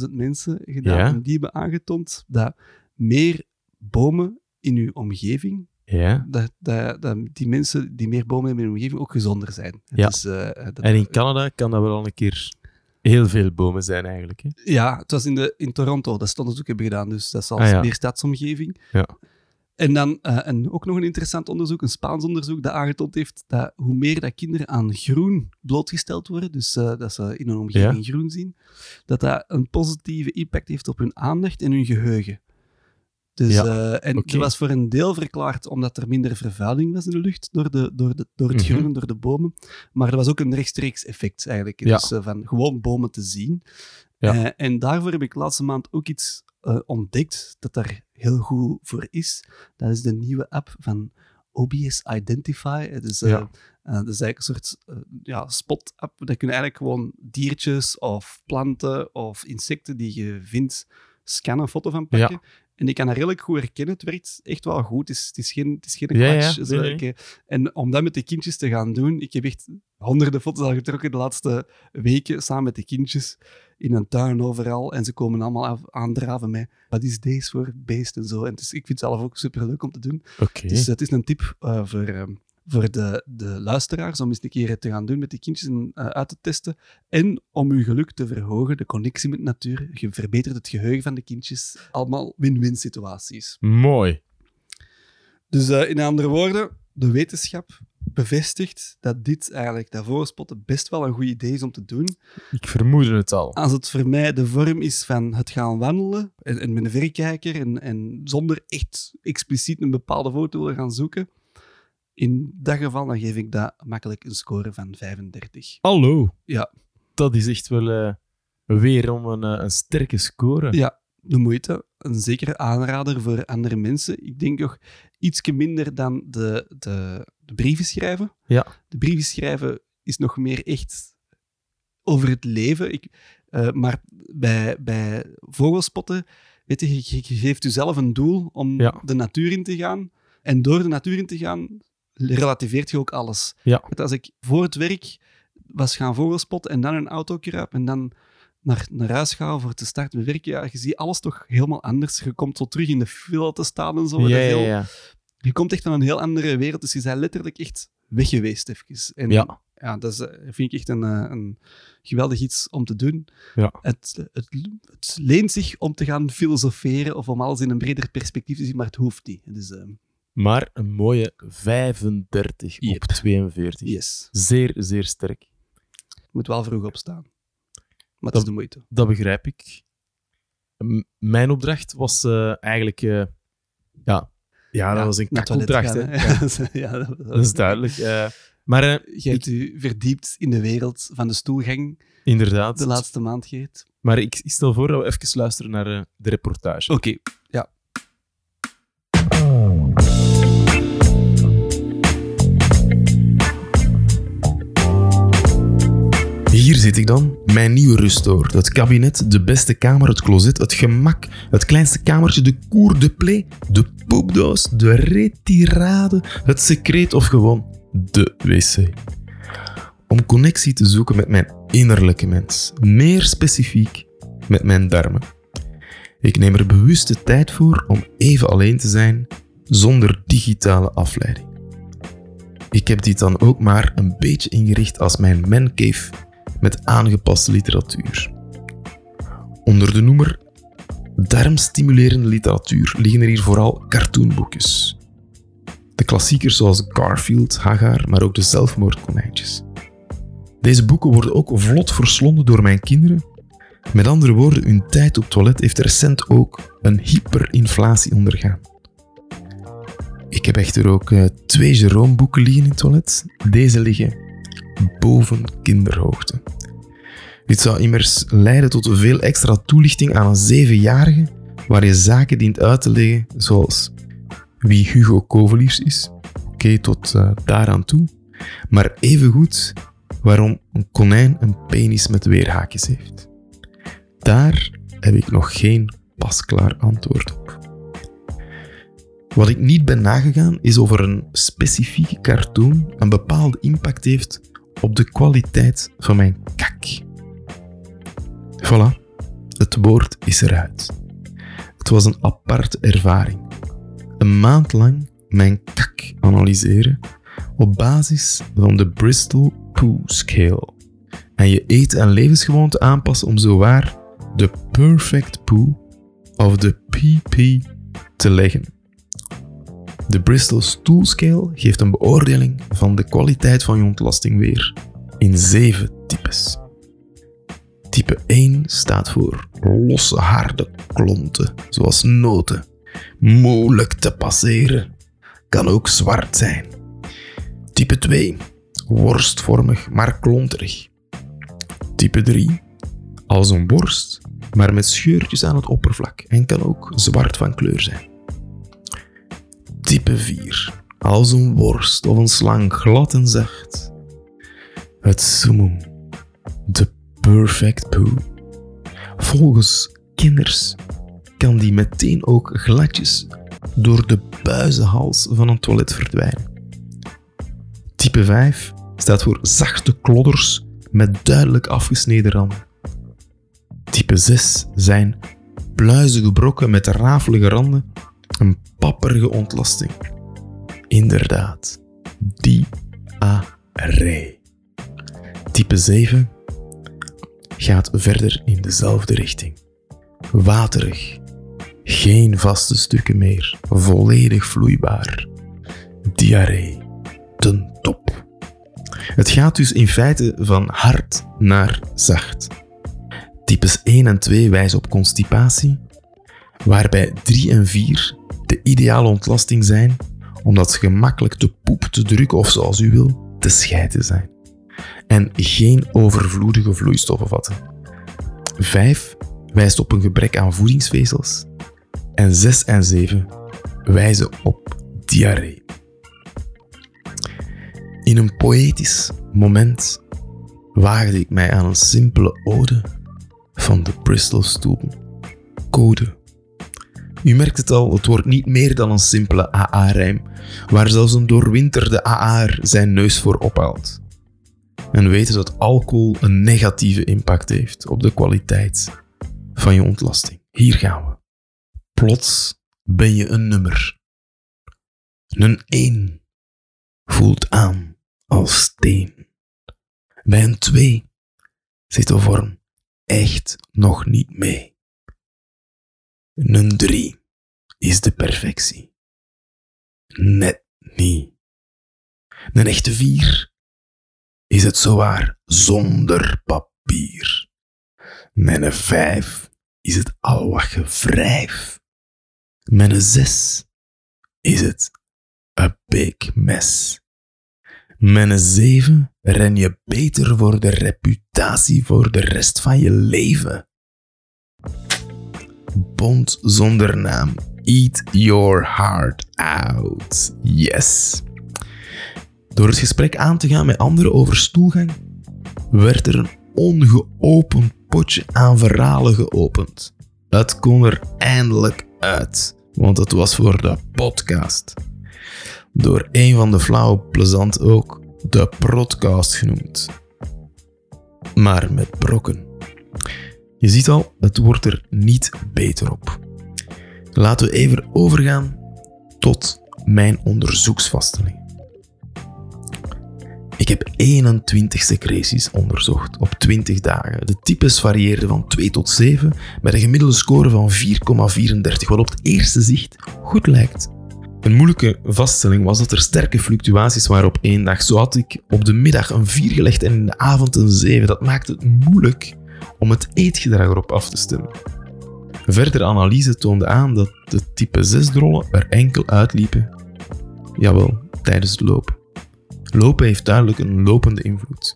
31.000 mensen gedaan. Ja. En die hebben aangetoond dat meer bomen in uw omgeving, Ja. dat, dat, dat die mensen die meer bomen hebben in hun omgeving ook gezonder zijn. Ja. Dus, eh, dat, En in Canada kan dat wel al een keer heel veel bomen zijn eigenlijk. Hè? Ja, het was in, de, in Toronto dat ze het onderzoek hebben gedaan, dus dat is al Ah, ja. meer stadsomgeving. Ja. En dan eh, en ook nog een interessant onderzoek, een Spaans onderzoek, dat aangetoond heeft dat hoe meer dat kinderen aan groen blootgesteld worden, dus eh, dat ze in hun omgeving groen zien, dat dat een positieve impact heeft op hun aandacht en hun geheugen. Dus, Ja, eh, en dat was voor een deel verklaard omdat er minder vervuiling was in de lucht door, de, door, de, door het Mhm. groen, door de bomen. Maar er was ook een rechtstreeks effect eigenlijk. Ja. Dus van gewoon bomen te zien. Ja. En daarvoor heb ik laatste maand ook iets ontdekt dat daar heel goed voor is. Dat is de nieuwe app van OBS Identify. Het is, eh, Ja. eh, dat is eigenlijk een soort eh, ja, spot-app. Dat kunnen eigenlijk gewoon diertjes of planten of insecten die je vindt scannen, een foto van pakken. En die kan dat redelijk goed herkennen. Het werkt echt wel goed. Het is, het is geen, het is geen Ja, ja. Zo, ik, En om dat met de kindjes te gaan doen, ik heb echt honderden foto's al getrokken de laatste weken samen met de kindjes in een tuin overal. En ze komen allemaal af, aandraven met wat is deze voor beest en zo. En is, ik vind het zelf ook super leuk om te doen. Oké. Dus het is een tip eh, voor, ehm, voor de, de luisteraars om eens een keer te gaan doen met die kindjes en eh, uit te testen. En om uw geluk te verhogen, de connectie met de natuur. Je verbetert het geheugen van de kindjes. Allemaal win-win situaties. Mooi. Dus eh, in andere woorden, de wetenschap bevestigt dat dit eigenlijk, dat voorspotten, best wel een goed idee is om te doen. Ik vermoedde het al. Als het voor mij de vorm is van het gaan wandelen en, en met een verrekijker en, en zonder echt expliciet een bepaalde foto willen gaan zoeken, in dat geval dan geef ik dat makkelijk een score van 35. Hallo. Ja. Dat is echt wel eh, weer om een, eh, een sterke score. Ja, de moeite. Een zekere aanrader voor andere mensen. Ik denk nog iets minder dan de, de, de brieven schrijven. Ja. De brieven schrijven is nog meer echt over het leven. Ik, eh, maar bij, bij vogelspotten, weet je, je, je geeft jezelf een doel om Ja. de natuur in te gaan. En door de natuur in te gaan, relativeert je ook alles. Ja. Want Als ik voor het werk was gaan vogelspotten en dan een auto kruip en dan naar, naar huis ga voor te starten met werken, ja, je ziet alles toch helemaal anders. Je komt zo terug in de file te staan en zo. ja, is ja, heel- ja. Je komt echt van een heel andere wereld, dus je bent letterlijk echt weg geweest even. En Ja. ja, dat is, eh, vind ik echt een, eh, een geweldig iets om te doen. Ja. Het, het, het leent zich om te gaan filosoferen of om alles in een breder perspectief te zien, maar het hoeft niet. Dus, Maar een mooie 35 Yep. op 42. yes, Zeer, zeer sterk. je moet wel vroeg opstaan. Maar het Dat- is de moeite. Dat begrijp ik. M- mijn opdracht was eh, eigenlijk... eh, ja, ja, dat was een het kakopdracht. gaan, hè. <laughs> Ja, dat, Dat is duidelijk. eh, maar Je hebt u verdiept in de wereld van de stoelgang inderdaad. de laatste maand, Geert. Maar ik, ik stel voor dat we even luisteren naar de reportage. Oké, ja. Hier zit ik dan, mijn nieuwe rustoor. Het kabinet, de beste kamer, het closet, het gemak, het kleinste kamertje, de cour de play, de poepdoos, de retirade, het secreet of gewoon de wc. Om connectie te zoeken met mijn innerlijke mens, meer specifiek met mijn darmen. Ik neem er bewust de tijd voor om even alleen te zijn, zonder digitale afleiding. Ik heb dit dan ook maar een beetje ingericht als mijn mancave met aangepaste literatuur. Onder de noemer darmstimulerende literatuur liggen er hier vooral cartoonboekjes. De klassiekers zoals Garfield, Hagar, maar ook de zelfmoordkonijntjes. Deze boeken worden ook vlot verslonden door mijn kinderen. Met andere woorden, hun tijd op toilet heeft recent ook een hyperinflatie ondergaan. Ik heb echter ook eh, twee Jerome-boeken liggen in het toilet. Deze liggen boven kinderhoogte. Dit zou immers leiden tot veel extra toelichting aan een zevenjarige, waar je zaken dient uit te leggen, zoals wie Hugo Koveliers is, oké, tot eh, daaraan toe, maar evengoed waarom een konijn een penis met weerhaakjes heeft. Daar heb ik nog geen pasklaar antwoord op. Wat ik niet ben nagegaan is of er een specifieke cartoon een bepaalde impact heeft op de kwaliteit van mijn kak. Voilà, het woord is eruit. Het was een aparte ervaring. Een maand lang mijn kak analyseren op basis van de Bristol Poo Scale. En je eten- en levensgewoonten aanpassen om zowaar de perfect poo of de PP te leggen. De Bristol Stool Scale geeft een beoordeling van de kwaliteit van je ontlasting weer in zeven types. Type 1 staat voor losse harde klonten, zoals noten. Moeilijk te passeren. Kan ook zwart zijn. Type 2. Worstvormig, maar klonterig. Type 3. Als een borst, maar met scheurtjes aan het oppervlak en kan ook zwart van kleur zijn. Type 4. Als een worst of een slang, glad en zacht. Het summum. De perfect poo. Volgens kinders kan die meteen ook gladjes door de buizenhals van een toilet verdwijnen. Type 5 staat voor zachte klodders met duidelijk afgesneden randen. Type 6 zijn pluizige brokken met rafelige randen, een papperige ontlasting. Inderdaad, diarree. Type 7 gaat verder in dezelfde richting. Waterig, geen vaste stukken meer, volledig vloeibaar. Diarree, ten top. Het gaat dus in feite van hard naar zacht. Types 1 en 2 wijzen op constipatie, waarbij 3 en 4 de ideale ontlasting zijn, omdat ze gemakkelijk te poep, te drukken of zoals u wil, te scheiden zijn. En geen overvloedige vloeistoffen vatten. 5 wijst op een gebrek aan voedingsvezels. En 6 en 7 wijzen op diarree. In een poëtisch moment waagde ik mij aan een simpele ode van de Bristol Stoel. Code. U merkt het al, het wordt niet meer dan een simpele AA-rijm, waar zelfs een doorwinterde AA'er zijn neus voor ophaalt. En weten dat alcohol een negatieve impact heeft op de kwaliteit van je ontlasting. Hier gaan we. Plots ben je een nummer. Een 1 voelt aan als steen. Bij een 2 zit de vorm echt nog niet mee. Een 3 is de perfectie. Net niet. Een echte 4 is het zowaar zonder papier. Met een 5 is het al wat gevrijf. Met een 6 is het een big. Met een 7 ren je beter voor de reputatie voor de rest van je leven. Bond zonder naam. Eat your heart out. Yes. Door het gesprek aan te gaan met anderen over stoelgang, werd er een ongeopend potje aan verhalen geopend. Het kon er eindelijk uit, want het was voor de podcast. Door een van de flauwe plezant ook de podcast genoemd. Maar met brokken. Je ziet al, het wordt er niet beter op. Laten we even overgaan tot mijn onderzoeksvaststelling. Ik heb 21 secreties onderzocht op 20 dagen. De types varieerden van 2 tot 7 met een gemiddelde score van 4,34, wat op het eerste zicht goed lijkt. Een moeilijke vaststelling was dat er sterke fluctuaties waren op één dag. Zo had ik op de middag een 4 gelegd en in de avond een 7. Dat maakte het moeilijk om het eetgedrag erop af te stemmen. Verdere analyse toonde aan dat de type 6-drollen er enkel uitliepen, jawel, tijdens het lopen. Lopen heeft duidelijk een lopende invloed.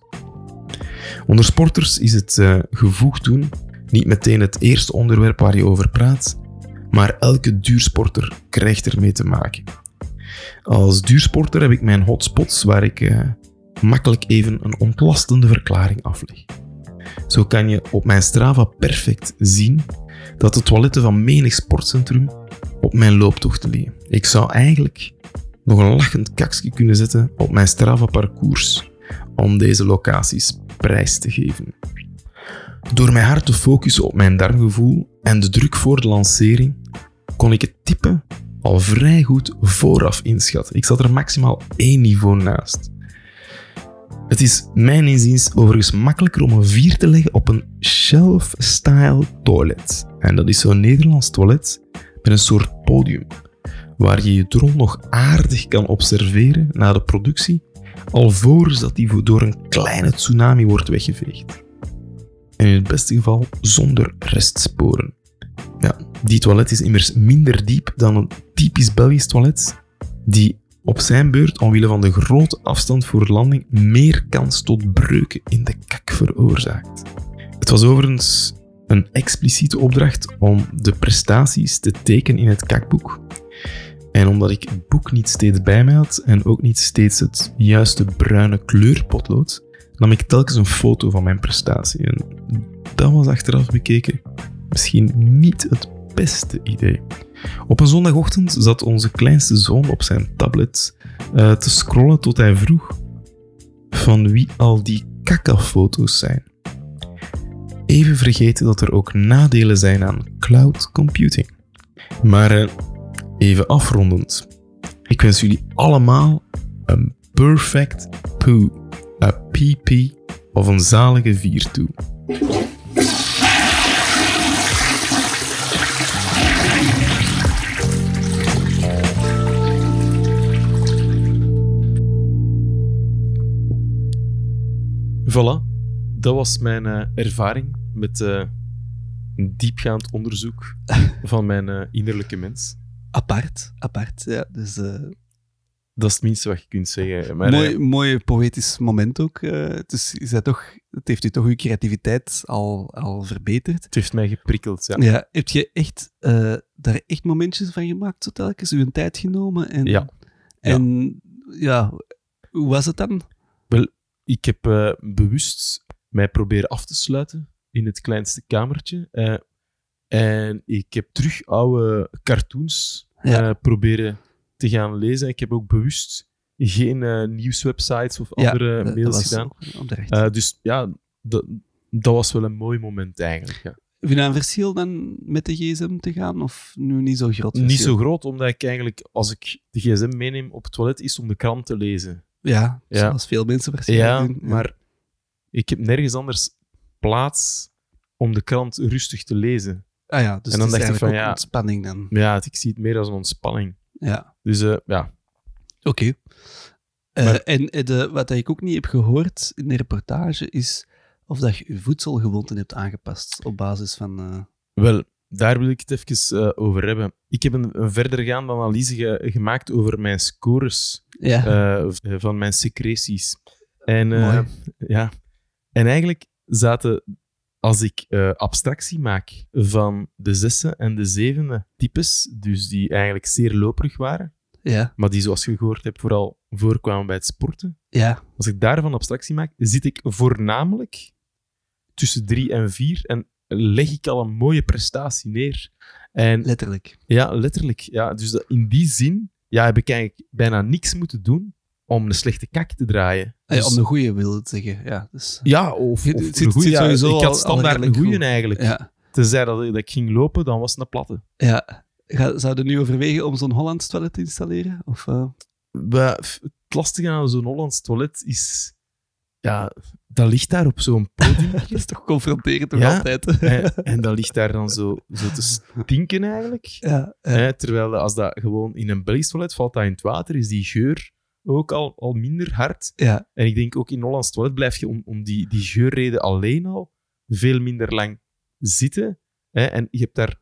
Onder sporters is het uh, gevoegd doen niet meteen het eerste onderwerp waar je over praat, maar elke duursporter krijgt ermee te maken. Als duursporter heb ik mijn hotspots waar ik uh, makkelijk even een ontlastende verklaring afleg. Zo kan je op mijn Strava perfect zien dat de toiletten van menig sportcentrum op mijn looptochten liggen. Ik zou eigenlijk nog een lachend kaksje kunnen zetten op mijn Strava parcours om deze locaties prijs te geven. Door mij hard te focussen op mijn darmgevoel en de druk voor de lancering, kon ik het type al vrij goed vooraf inschatten. Ik zat er maximaal één niveau naast. Het is mijn inziens overigens makkelijker om een 4 te leggen op een shelf-style toilet. En dat is zo'n Nederlands toilet met een soort podium. waar je je drol nog aardig kan observeren na de productie, alvorens dat die door een kleine tsunami wordt weggeveegd. En in het beste geval zonder restsporen. Ja, die toilet is immers minder diep dan een typisch Belgisch toilet, die op zijn beurt, omwille van de grote afstand voor landing, meer kans tot breuken in de kak veroorzaakt. Het was overigens een expliciete opdracht om de prestaties te tekenen in het kakboek. En omdat ik het boek niet steeds bij mij had en ook niet steeds het juiste bruine kleurpotlood, nam ik telkens een foto van mijn prestatie. En dat was achteraf bekeken misschien niet het beste idee. Op een zondagochtend zat onze kleinste zoon op zijn tablet eh, te scrollen tot hij vroeg van wie al die kakafoto's zijn. Even vergeten dat er ook nadelen zijn aan cloud computing. Maar eh, even afrondend. Ik wens jullie allemaal een perfect poo, een PP of een zalige vier toe. Voilà, dat was mijn eh, ervaring met eh, een diepgaand onderzoek <laughs> van mijn eh, innerlijke mens. Apart, apart. Ja, dus Dat is het minste wat je kunt zeggen. Maar, mooi, mooi poëtisch moment ook. dus is dat toch, het heeft u toch uw creativiteit al, al verbeterd. het heeft mij geprikkeld. Ja. Ja. heb je echt daar echt momentjes van gemaakt, zo telkens? Uw tijd genomen? En, Ja. En ja, hoe was het dan? Ik heb eh, bewust mij proberen af te sluiten in het kleinste kamertje. eh, en ik heb terug oude cartoons Ja. eh, proberen te gaan lezen. Ik heb ook bewust geen nieuwswebsites of andere dat mails gedaan. ook dus ja, dat, dat was wel een mooi moment eigenlijk. Ja. Heb je een verschil dan met de gsm te gaan? Of nu niet zo groot Niet zo groot, omdat ik eigenlijk, als ik de gsm meeneem op het toilet, is om de krant te lezen. Ja, Ja. zoals veel mensen waarschijnlijk Ja, doen. maar ik heb nergens anders plaats om de krant rustig te lezen. Ah ja, dus En dan het is dacht ik van, ja. ontspanning dan. Ja, ik zie het meer als een ontspanning. Ja, Dus eh, ja, oké. Eh, en eh, de, wat ik ook niet heb gehoord in de reportage is of dat je je voedselgewoonten hebt aangepast op basis van... wel, daar wil ik het even eh, over hebben. Ik heb een, een verdergaande analyse ge- gemaakt over mijn scores ja, eh, van mijn secreties. En, eh, Mooi. ja. en eigenlijk zaten, als ik abstractie maak van de zesde en de zevende types, dus die eigenlijk zeer loperig waren, ja, maar die, zoals je gehoord hebt, vooral voorkwamen bij het sporten. ja, Als ik daarvan abstractie maak, zit ik voornamelijk tussen drie en vier en leg ik al een mooie prestatie neer. En letterlijk. ja, letterlijk. Ja, dus dat, in die zin ja, heb ik eigenlijk bijna niks moeten doen om een slechte kak te draaien. Ja, Dus- om de goede wil het zeggen. Ja, dus, ja, of, Het of ja, sowieso ik had standaard een redelijk goeie goed. eigenlijk. ja, Tenzij dat, dat ik ging lopen, dan was het een platte. ja. Zou je nu overwegen om zo'n Hollands toilet te installeren? Of, eh, het lastige aan zo'n Hollands toilet is... Ja, dat ligt daar op zo'n podium. <laughs> dat is toch confronterend toch Ja. altijd? en, en dat ligt daar dan zo, zo te stinken eigenlijk. ja, ja. Hè, terwijl als dat gewoon in een Belgisch toilet valt dat in het water, is die geur ook al, al minder hard. ja, En ik denk ook in Hollands toilet blijf je om, om die, die geurreden alleen al veel minder lang zitten. Hè? En je hebt daar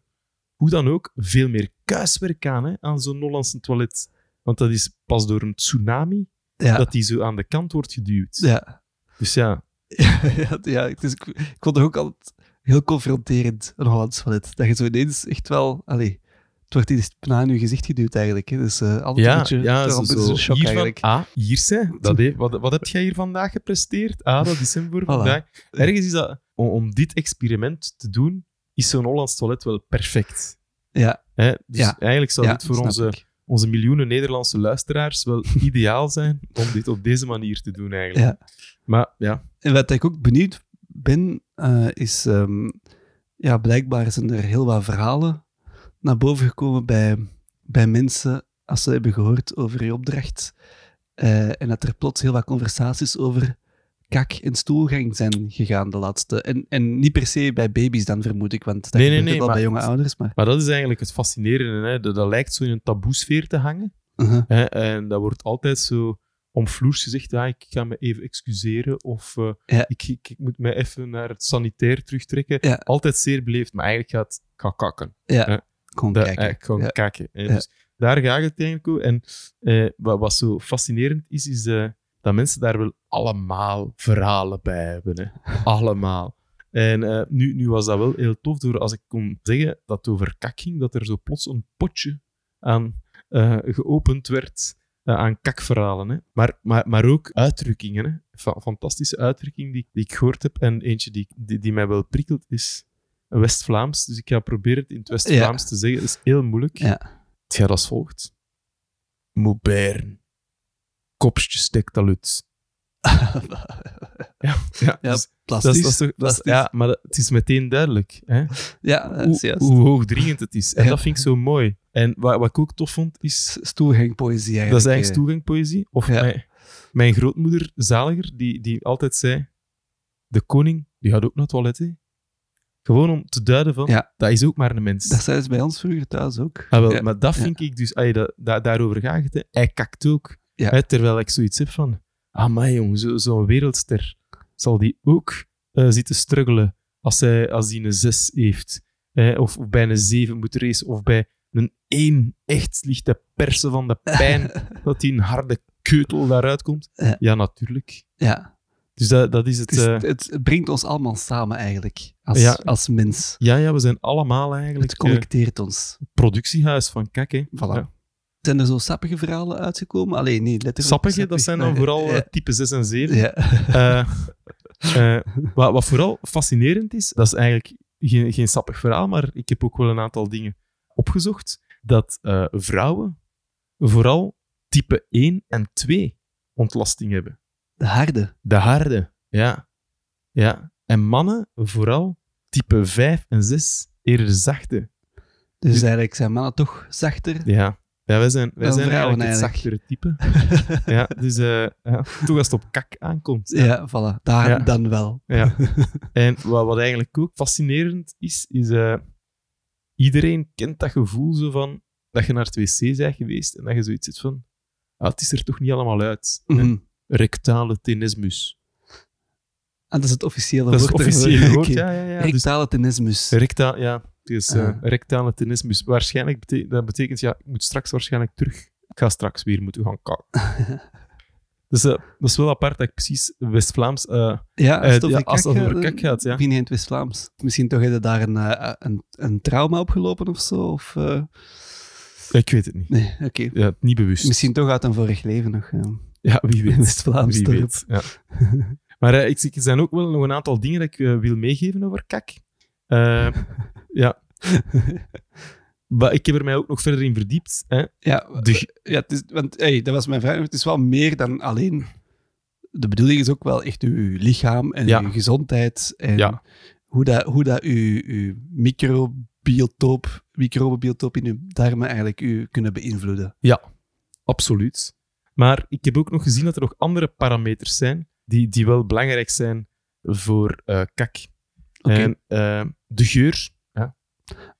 hoe dan ook veel meer kuiswerk aan, hè, aan zo'n Hollandse toilet. Want dat is pas door een tsunami ja, dat die zo aan de kant wordt geduwd. ja. Dus ja, <laughs> ja, ja het is, ik, ik vond het ook altijd heel confronterend, een Hollands toilet. Dat je zo ineens echt wel... Allee, het wordt iets na in je gezicht geduwd eigenlijk. Hè. Dus eh altijd een ja, beetje, ja zo, een zo een shock hier van, eigenlijk. ah, hier zijn. Dat, he- wat, wat heb jij hier vandaag gepresteerd? Ah, dat is hem voor vandaag. Ergens is dat, om, om dit experiment te doen, is zo'n Hollands toilet wel perfect. Ja, Hè? Dus Ja. eigenlijk zou dit voor onze, ik. Onze miljoenen Nederlandse luisteraars wel <laughs> ideaal zijn om dit op deze manier te doen eigenlijk. Ja. Maar ja, En wat ik ook benieuwd ben, eh, is... ehm, ja, blijkbaar zijn er heel wat verhalen naar boven gekomen bij, bij mensen als ze hebben gehoord over je opdracht. Eh, en dat er plots heel wat conversaties over kak- en stoelgang zijn gegaan de laatste. En, en niet per se bij baby's dan, vermoed ik, want dat Nee, nee, gebeurt nee, wel maar- bij jonge ouders. Maar, Maar dat is eigenlijk het fascinerende. Hè? Dat, dat lijkt zo in een taboesfeer te hangen. Uh-huh. Hè? En dat wordt altijd zo omvloers gezegd, ja, ik ga me even excuseren of eh, Ja. ik, ik, ik moet mij even naar het sanitair terugtrekken. Ja. Altijd zeer beleefd, maar eigenlijk gaat ik ga kakken. ja, gewoon kijken. eh, gewoon Ja. Ja. Dus daar gaat het eigenlijk over. En eh, wat, wat zo fascinerend is, is dat mensen daar wel allemaal verhalen bij hebben. Hè. <laughs> allemaal. En eh, nu, nu was dat wel heel tof, door als ik kon zeggen dat het over kak ging, dat er zo plots een potje aan eh, geopend werd eh, aan kakverhalen. Hè. Maar, maar, maar ook uitdrukkingen. Hè. Fa- fantastische uitdrukking die, die ik gehoord heb. En eentje die, die, die mij wel prikkelt is West-Vlaams. Dus ik ga proberen het in het West-Vlaams te zeggen. Dat is heel moeilijk. Ja. Het gaat als volgt. Mobern. Kopstje stekt al uit. <laughs> Ja, ja, Ja, dus plastisch. dat is, dat is toch- dat is- ja, maar dat- het is meteen duidelijk. Hè? ja, Hoe, juist. hoe hoogdringend het is. En Ja. dat vind ik zo mooi. En wat, wat ik ook tof vond, is... Stoelgangpoëzie eigenlijk. Dat is eigenlijk eh. toegangpoëzie. Of Ja. mijn, mijn grootmoeder, Zaliger, die, die altijd zei... De koning, die gaat ook naar het toilet. hè. Gewoon om te duiden van... Ja. Dat is ook maar een mens. Dat zei ze bij ons vroeger thuis ook. Ah, wel, Ja. Maar dat Ja. vind ik dus... dat, dat- daarover gaat het. Hè. Hij kakt ook. Ja. Hè, terwijl ik zoiets heb van... Ah, jong, zo- zo'n wereldster... Zal die ook eh, zitten struggelen als hij als die een 6 heeft? Hè, of, of bij een 7 moet racen. Of bij een 1 echt ligt te persen van de <laughs> pijn dat die een harde keutel daaruit komt. Ja. Ja, natuurlijk. Ja. Dus dat, dat is het... Het, eh, het bringt ons allemaal samen eigenlijk. Als, Ja. als mens. ja, ja, we zijn allemaal eigenlijk Het eh, connecteert ons. productiehuis van kak. Hè. Voilà. Ja. Zijn er zo sappige verhalen uitgekomen? Alleen nee, letterlijk. Sappige, dat zijn dan vooral eh, Ja. type 6 en 7. ja. Eh, eh, wat, wat vooral fascinerend is, dat is eigenlijk geen, geen sappig verhaal, maar ik heb ook wel een aantal dingen opgezocht, dat vrouwen vooral type 1 en 2 ontlasting hebben. De harde. De harde, ja. ja. En mannen vooral type 5 en 6 eerder zachte. Dus eigenlijk zijn mannen toch zachter. Ja. Ja, wij zijn, wij zijn vrouwen eigenlijk het zachtere type. <laughs> ja, dus eh, ja, toch als het op kak aankomt. Ja, voilà. Daar Ja. dan wel. Ja. <laughs> En wat, wat eigenlijk ook fascinerend is, is eh, iedereen kent dat gevoel zo van dat je naar het wc bent geweest en dat je zoiets zit van ah, het is er toch niet allemaal uit. Mhm. Rectale tenismus. En dat is het officiële Dat is het <laughs> woord. officiële woord, ja, ja, ja. Dus Rectale tenismus. recta, ja, het is eh, Ah. rectale tenismus. Waarschijnlijk betekent dat betekent, ja, ik moet straks waarschijnlijk terug. Ik ga straks weer moeten gaan kakken. <laughs> dus eh, dat is wel apart dat ik precies West-Vlaams... eh, Ja, als Eh, het over, ja, als het kak, over eh, kak gaat, ja. Het West-Vlaams? Misschien toch heb je daar een, eh, een, een trauma opgelopen of zo? Of, eh, ik weet het niet. Nee, oké. Ja, niet bewust. Misschien toch uit een vorig leven nog. eh. Ja, wie weet. West-Vlaams Wie weet, ja. maar eh, ik, zie- er zijn ook wel nog een aantal dingen dat ik eh, wil meegeven over kak. <laughs> Ja. <laughs> Maar ik heb er mij ook nog verder in verdiept. Hè. Ja, De, ja het is, want hey, dat was mijn vraag. Het is wel meer dan alleen. De bedoeling is ook wel echt uw lichaam en Ja. uw gezondheid. En Ja. hoe dat, hoe dat uw, uw microbiotoop, microbiotoop in uw darmen eigenlijk u kunnen beïnvloeden. absoluut. Maar ik heb ook nog gezien dat er nog andere parameters zijn die, die wel belangrijk zijn voor eh, kak. En eh, de geur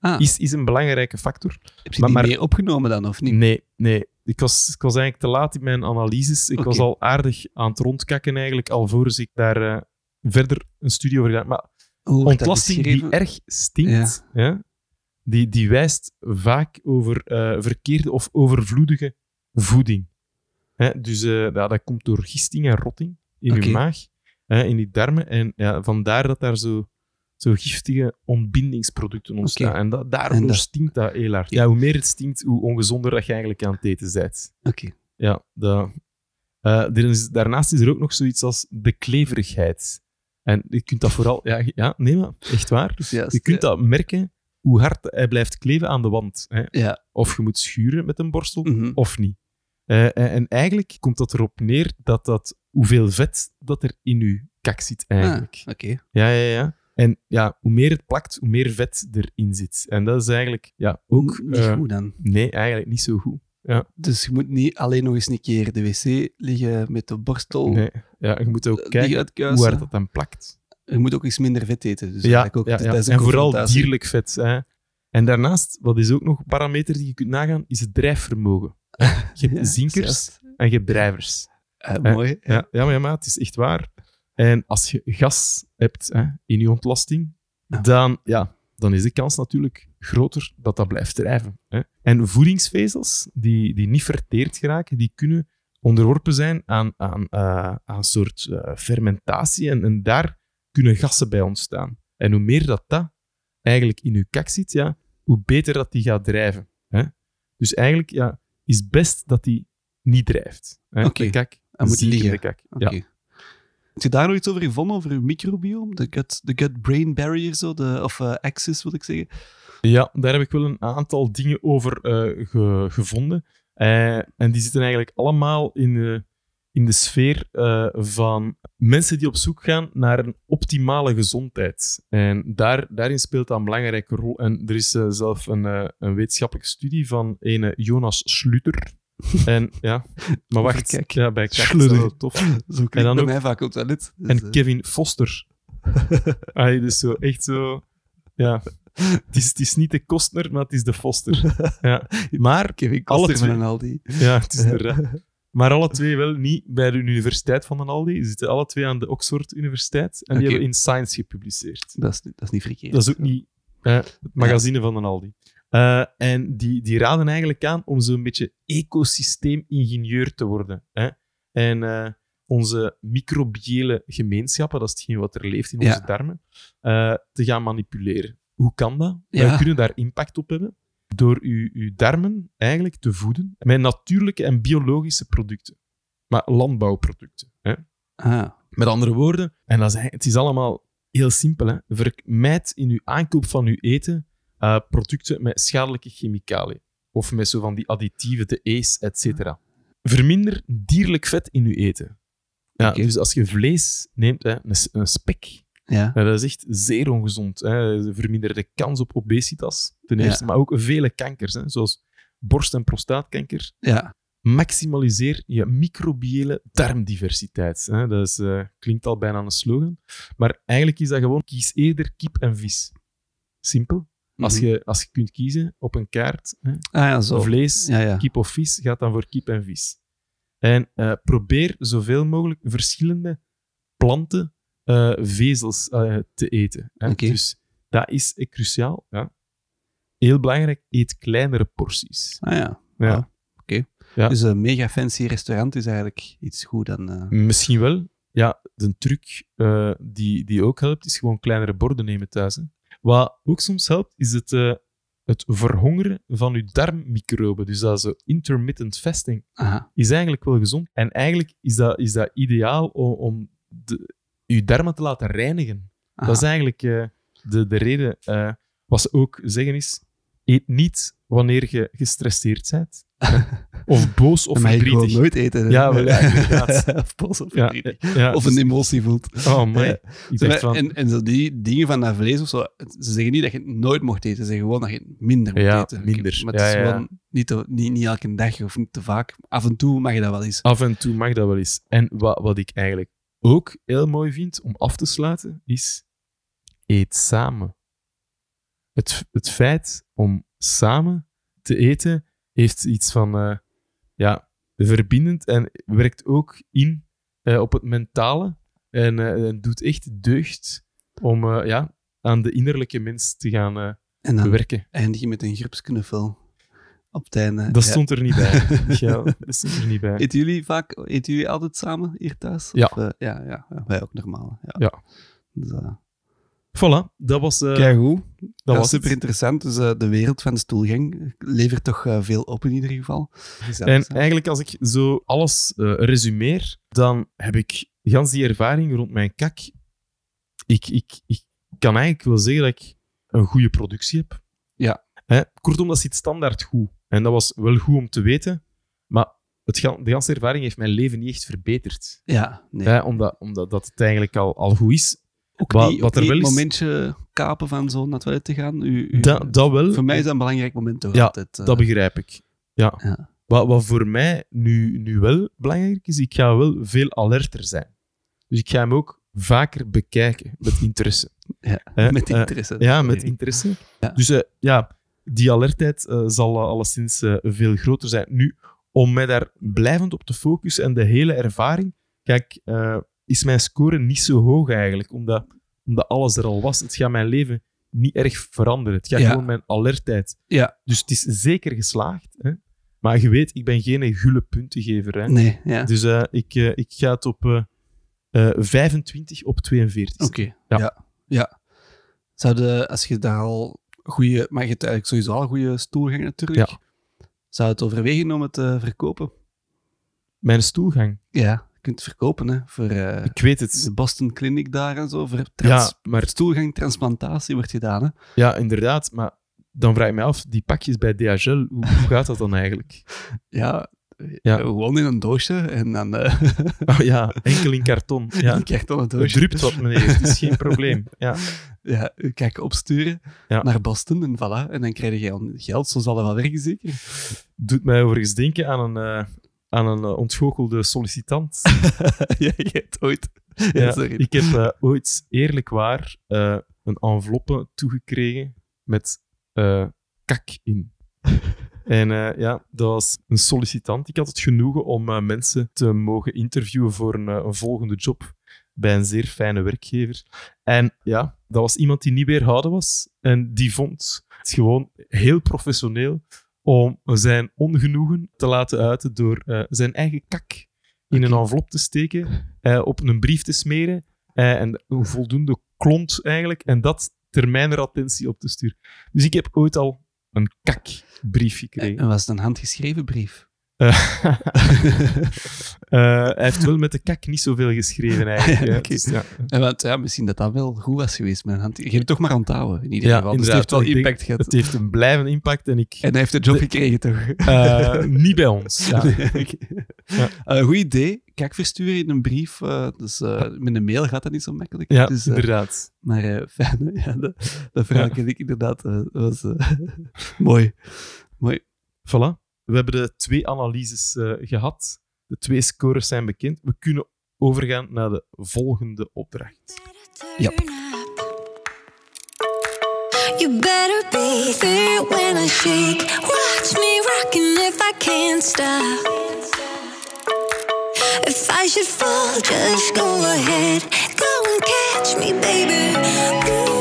Ah, is, is een belangrijke factor. heb je maar- die maar- meer opgenomen dan, of niet? Nee, nee. Ik was, ik was eigenlijk te laat in mijn analyses. Ik was al aardig aan het rondkakken eigenlijk, alvorens ik daar eh, verder een studie over gedaan. Maar ontlasting die erg stinkt, ja. die, die wijst vaak over eh, verkeerde of overvloedige voeding. Hè, dus eh, ja, dat komt door gisting en rotting in Oké. je maag, hè, in die darmen. En ja, vandaar dat daar zo, zo giftige ontbindingsproducten ontstaan. En dat, daardoor En dat- stinkt dat heel hard. Ja, hoe meer het stinkt, hoe ongezonder dat je eigenlijk aan het eten bent. Oké. Ja, dat, eh, is, daarnaast is er ook nog zoiets als de kleverigheid. En je kunt dat vooral... Ja, ja nee, maar echt waar. <laughs> Juist, Je kunt ja. dat merken hoe hard hij blijft kleven aan de wand. Hè. Ja. Of je moet schuren met een borstel, Mhm. of niet. Eh, en, en eigenlijk komt dat erop neer dat, dat hoeveel vet dat er in je kak zit eigenlijk. Ah, Oké. Ja, ja, ja. En ja, hoe meer het plakt, hoe meer vet erin zit. En dat is eigenlijk ja, ook... Niet eh, goed dan. Nee, eigenlijk niet zo goed. Ja. Dus je moet niet alleen nog eens een keer de wc liggen met de borstel. Nee. Ja, je moet ook Die kijken hoe hard dat dan plakt. Je moet ook eens minder vet eten. Dus ja, ook, ja, ja. dat is een en vooral dierlijk vet. Hè. En daarnaast, wat is ook nog een parameter die je kunt nagaan, is het drijfvermogen. <laughs> Je hebt zinkers en je hebt drijvers. Eh, mooi. Ja, ja, maar, ja, maar het is echt waar. En als je gas hebt hè, in je ontlasting, Ja. dan, ja, dan is de kans natuurlijk groter dat dat blijft drijven. Hè. En voedingsvezels die, die niet verteerd geraken, die kunnen onderworpen zijn aan, aan, eh, aan een soort eh, fermentatie en, en daar kunnen gassen bij ontstaan. En hoe meer dat dat eigenlijk in je kak zit, ja, hoe beter dat die gaat drijven. Hè. Dus eigenlijk ja, is het best dat die niet drijft. Hè. Oké. De kak, moet liggen. kak. Oké. Ja. Heb je daar nog iets over gevonden, over uw microbiome? De gut- de gut-brain barrier, zo, de, of eh, axis, wil ik zeggen. Ja, daar heb ik wel een aantal dingen over eh, ge- gevonden. Eh, en die zitten eigenlijk allemaal in, eh, in de sfeer van mensen die op zoek gaan naar een optimale gezondheid. En daar, daarin speelt dat een belangrijke rol. En er is zelf een, een wetenschappelijke studie van een Jonas Schluter. En ja, maar wacht, Kijk. ja, bij kijk is dat wel tof. <laughs> Zo En dan bij ook- mij vaak op toilet. Dus, En eh, Kevin Foster. <laughs> Hij dus zo, echt zo... Ja, het is, het is niet de Kostner, maar het is de Foster. <laughs> Ja. Maar, Kevin alle Koster twee- een Aldi. ja, het is inderdaad. Maar alle twee wel niet bij de Universiteit van den Aldi. Ze zitten alle twee aan de Oxford Universiteit. En die hebben in Science gepubliceerd. Dat is, niet- dat is niet verkeerd. Dat is ook niet eh, het magazine van den Aldi. Eh, en die, die raden eigenlijk aan om zo'n beetje ecosysteemingenieur te worden. Hè? En eh, onze microbiële gemeenschappen, dat is hetgeen wat er leeft in onze Ja. darmen, eh, te gaan manipuleren. Hoe kan dat? Ja. Wij kunnen daar impact op hebben door uw, uw darmen eigenlijk te voeden met natuurlijke en biologische producten. Maar landbouwproducten. Hè? Ah, Met andere woorden, en dat is, het is allemaal heel simpel, hè? vermijd in uw aankoop van uw eten eh, producten met schadelijke chemicaliën. Of met zo van die additieven, de ACE, et cetera. Verminder dierlijk vet in uw eten. Ja. Dus als je vlees neemt, hè, een, spek, ja. dat is echt zeer ongezond. Hè. Verminder de kans op obesitas, ten Ja. eerste, maar ook vele kankers, hè, zoals borst- en prostaatkanker Ja. maximaliseer je microbiële darmdiversiteit. Hè? Dat is, eh, klinkt al bijna een slogan. Maar eigenlijk is dat gewoon, kies eerder kip en vis. Simpel. Als, Mhm. je, als je kunt kiezen op een kaart, hè, Ah ja, zo. vlees, Ja, ja. kip of vis, gaat dan voor kip en vis. En eh, probeer zoveel mogelijk verschillende planten eh, vezels eh, te eten. Hè? Dus dat is cruciaal. Ja. Heel belangrijk, eet kleinere porties. Ah ja. Ja. Ah, Oké. Ja. Dus een mega fancy restaurant is eigenlijk iets goed dan... Misschien wel. Ja, de truc die, die ook helpt, is gewoon kleinere borden nemen thuis. Hè. Wat ook soms helpt, is het, eh, het verhongeren van je darmmicroben. Dus dat is intermittent fasting. aha. Is eigenlijk wel gezond. En eigenlijk is dat, is dat ideaal om, om de, je darmen te laten reinigen. aha. Dat is eigenlijk eh, de, de reden. eh, wat ze ook zeggen is, eet niet wanneer je gestresseerd bent. <laughs> of boos of gewoon verdrietig. nooit eten. hè? Ja, wel, ja, inderdaad. <laughs> of boos of Ja, verdrietig. ja, Of dus- een emotie voelt. Oh, man. Maar- van... en, en zo die dingen van dat vlees of zo, ze zeggen niet dat je het nooit mocht eten. Ze zeggen gewoon dat je het minder moet eten. minder. Maar het is gewoon niet, te- niet, niet elke dag of niet te vaak. Af en toe mag je dat wel eens. Af en toe mag dat wel eens. En wat, wat ik eigenlijk ook heel mooi vind om af te sluiten, is eet samen. Het, het feit om samen te eten heeft iets van eh, ja, verbindend en werkt ook in eh, op het mentale en, eh, en doet echt deugd om ja, aan de innerlijke mens te gaan eh, En dan werken. eindig je met een groepsknuffel op het einde. Dat Ja. stond er niet bij. <laughs> Dat stond er niet bij. Eten jullie vaak eten jullie altijd samen hier thuis? Ja. Of, ja, ja, ja, wij ook normaal. Ja. Ja. Dus, Voilà, dat was, eh, Kijk goed. dat was super interessant. Dus eh, de wereld van de stoelgang levert toch eh, veel op in ieder geval. Gezellig, En hè? eigenlijk, als ik zo alles eh, resumeer, dan heb ik gans die ervaring rond mijn kak. Ik, ik, ik kan eigenlijk wel zeggen dat ik een goede productie heb. Ja. Hè? Kortom, dat zit standaard goed. En dat was wel goed om te weten. Maar het, de ganse ervaring heeft mijn leven niet echt verbeterd. Ja, nee. Hè? Omdat, omdat dat het eigenlijk al, al goed is. Ook Wat- ook er wel is- momentje kapen van zo naar het toilet te gaan. U, u- Dat, dat wel. Voor mij is dat een belangrijk moment toch Ja, altijd. eh, Dat begrijp ik. Ja. Ja. Wat, wat voor mij nu, nu wel belangrijk is, ik ga wel veel alerter zijn. Dus ik ga hem ook vaker bekijken met interesse. <laughs> Ja, Hè? met Eh, interesse. Ja, met interesse. Ja. Dus eh, ja, die alertheid eh, zal alleszins eh, veel groter zijn. Nu, om mij daar blijvend op te focussen en de hele ervaring, kijk, eh, is mijn score niet zo hoog eigenlijk, omdat, omdat alles er al was. Het gaat mijn leven niet erg veranderen. Het gaat Ja. gewoon mijn alertheid. Ja. Dus het is zeker geslaagd. Hè? Maar je weet, ik ben geen gulle puntengever. Hè? Nee, ja. Dus eh, ik, eh, ik ga het op eh, eh, 25 op 42. Oké, Ja. ja. ja. Zouden, als je daar al goede, maar je hebt eigenlijk sowieso al een goede stoelgang natuurlijk. Ja. Zou het overwegen om het te verkopen? Mijn stoelgang. Ja, kunt verkopen hè, voor eh, Ik weet het. de Boston Clinic daar en zo. Voor trans- Ja, maar stoelgangtransplantatie wordt gedaan. Hè? Ja, inderdaad. Maar dan vraag ik me af, die pakjes bij DHL, hoe, hoe gaat dat dan eigenlijk? <laughs> Ja, Ja. eh, gewoon in een doosje en dan eh <laughs> Oh ja, enkel in karton. <laughs> Ja. een Het doosje. drupt wat, meneer. Het is geen probleem. Ja. Ja, kijk, opsturen Ja. naar Boston en voilà. En dan krijg je al geld, zo zal dat wel werken zeker. Doet mij overigens denken aan een, aan een eh, ontgoochelde sollicitant. <laughs> ja, je hebt ooit... Ja, sorry. ik heb eh, ooit eerlijk waar eh, een enveloppe toegekregen met kak in. <laughs> En ja, dat was een sollicitant. Ik had het genoegen om mensen te mogen interviewen voor een, een volgende job bij een zeer fijne werkgever. En ja, dat was iemand die niet weerhouden was. En die vond het gewoon heel professioneel om zijn ongenoegen te laten uiten door eh, zijn eigen kak in een envelop te steken, eh, op een brief te smeren eh, en een voldoende klont eigenlijk, en dat ter mijner attentie op te sturen. Dus ik heb ooit al een kakbrief gekregen. En was het een handgeschreven brief? Eh, <laughs> eh, hij heeft wel met de kak niet zoveel geschreven eigenlijk. <laughs> Oké. Dus ja. En want, ja, misschien dat dat wel goed was geweest hand. Je hebt het toch maar onthouden, in ieder Ja, geval. Dus het heeft wel impact gehad. Het heeft een blijvende impact en ik... En hij heeft de job gekregen, toch? eh, niet bij ons. Ja. <laughs> Nee. Ja. Eh, goed idee. Kijk, versturen in een brief. eh, dus eh, met een mail gaat dat niet zo makkelijk. Ja, dus, inderdaad. maar eh, fijn, hè? ja, dat, dat verhaal Ja. ken ik inderdaad. was mooi. Mooi. Voilà. We hebben de twee analyses eh, gehad. De twee scores zijn bekend. We kunnen overgaan naar de volgende opdracht. Yep. You better be there when I shake. Watch me rocking if I can't stop. If I should fall, just go ahead. Go and catch me, baby.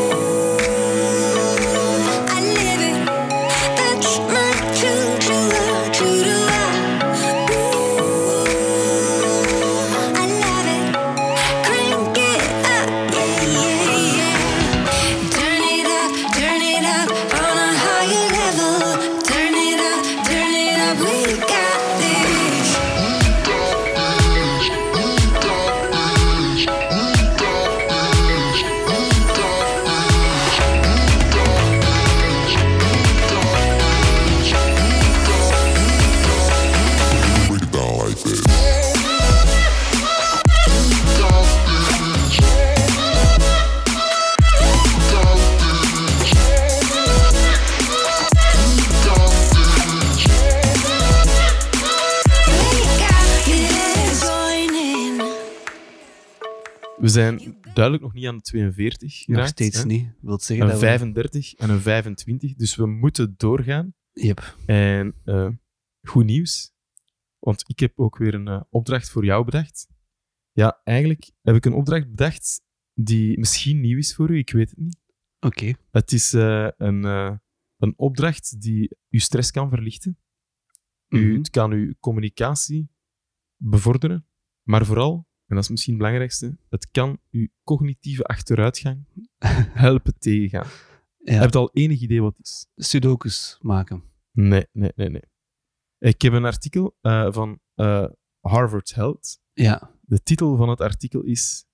We zijn duidelijk nog niet aan de 42 Nog steeds hè. niet. Wilt zeggen Een dat we... 35 en een 25. Dus we moeten doorgaan. Yep. En eh, goed nieuws. Want ik heb ook weer een eh, opdracht voor jou bedacht. Ja, eigenlijk heb ik een opdracht bedacht die misschien nieuw is voor u. Ik weet het niet. Oké. Het is eh, een, een opdracht die uw stress kan verlichten. U, Mhm. Het kan uw communicatie bevorderen. Maar vooral, en dat is misschien het belangrijkste, het kan uw cognitieve achteruitgang helpen tegengaan. Ja. Heb je al enig idee wat het is? Sudokus maken. Nee, nee, nee, nee. Ik heb een artikel eh, van eh, Harvard Health. Ja. De titel van het artikel is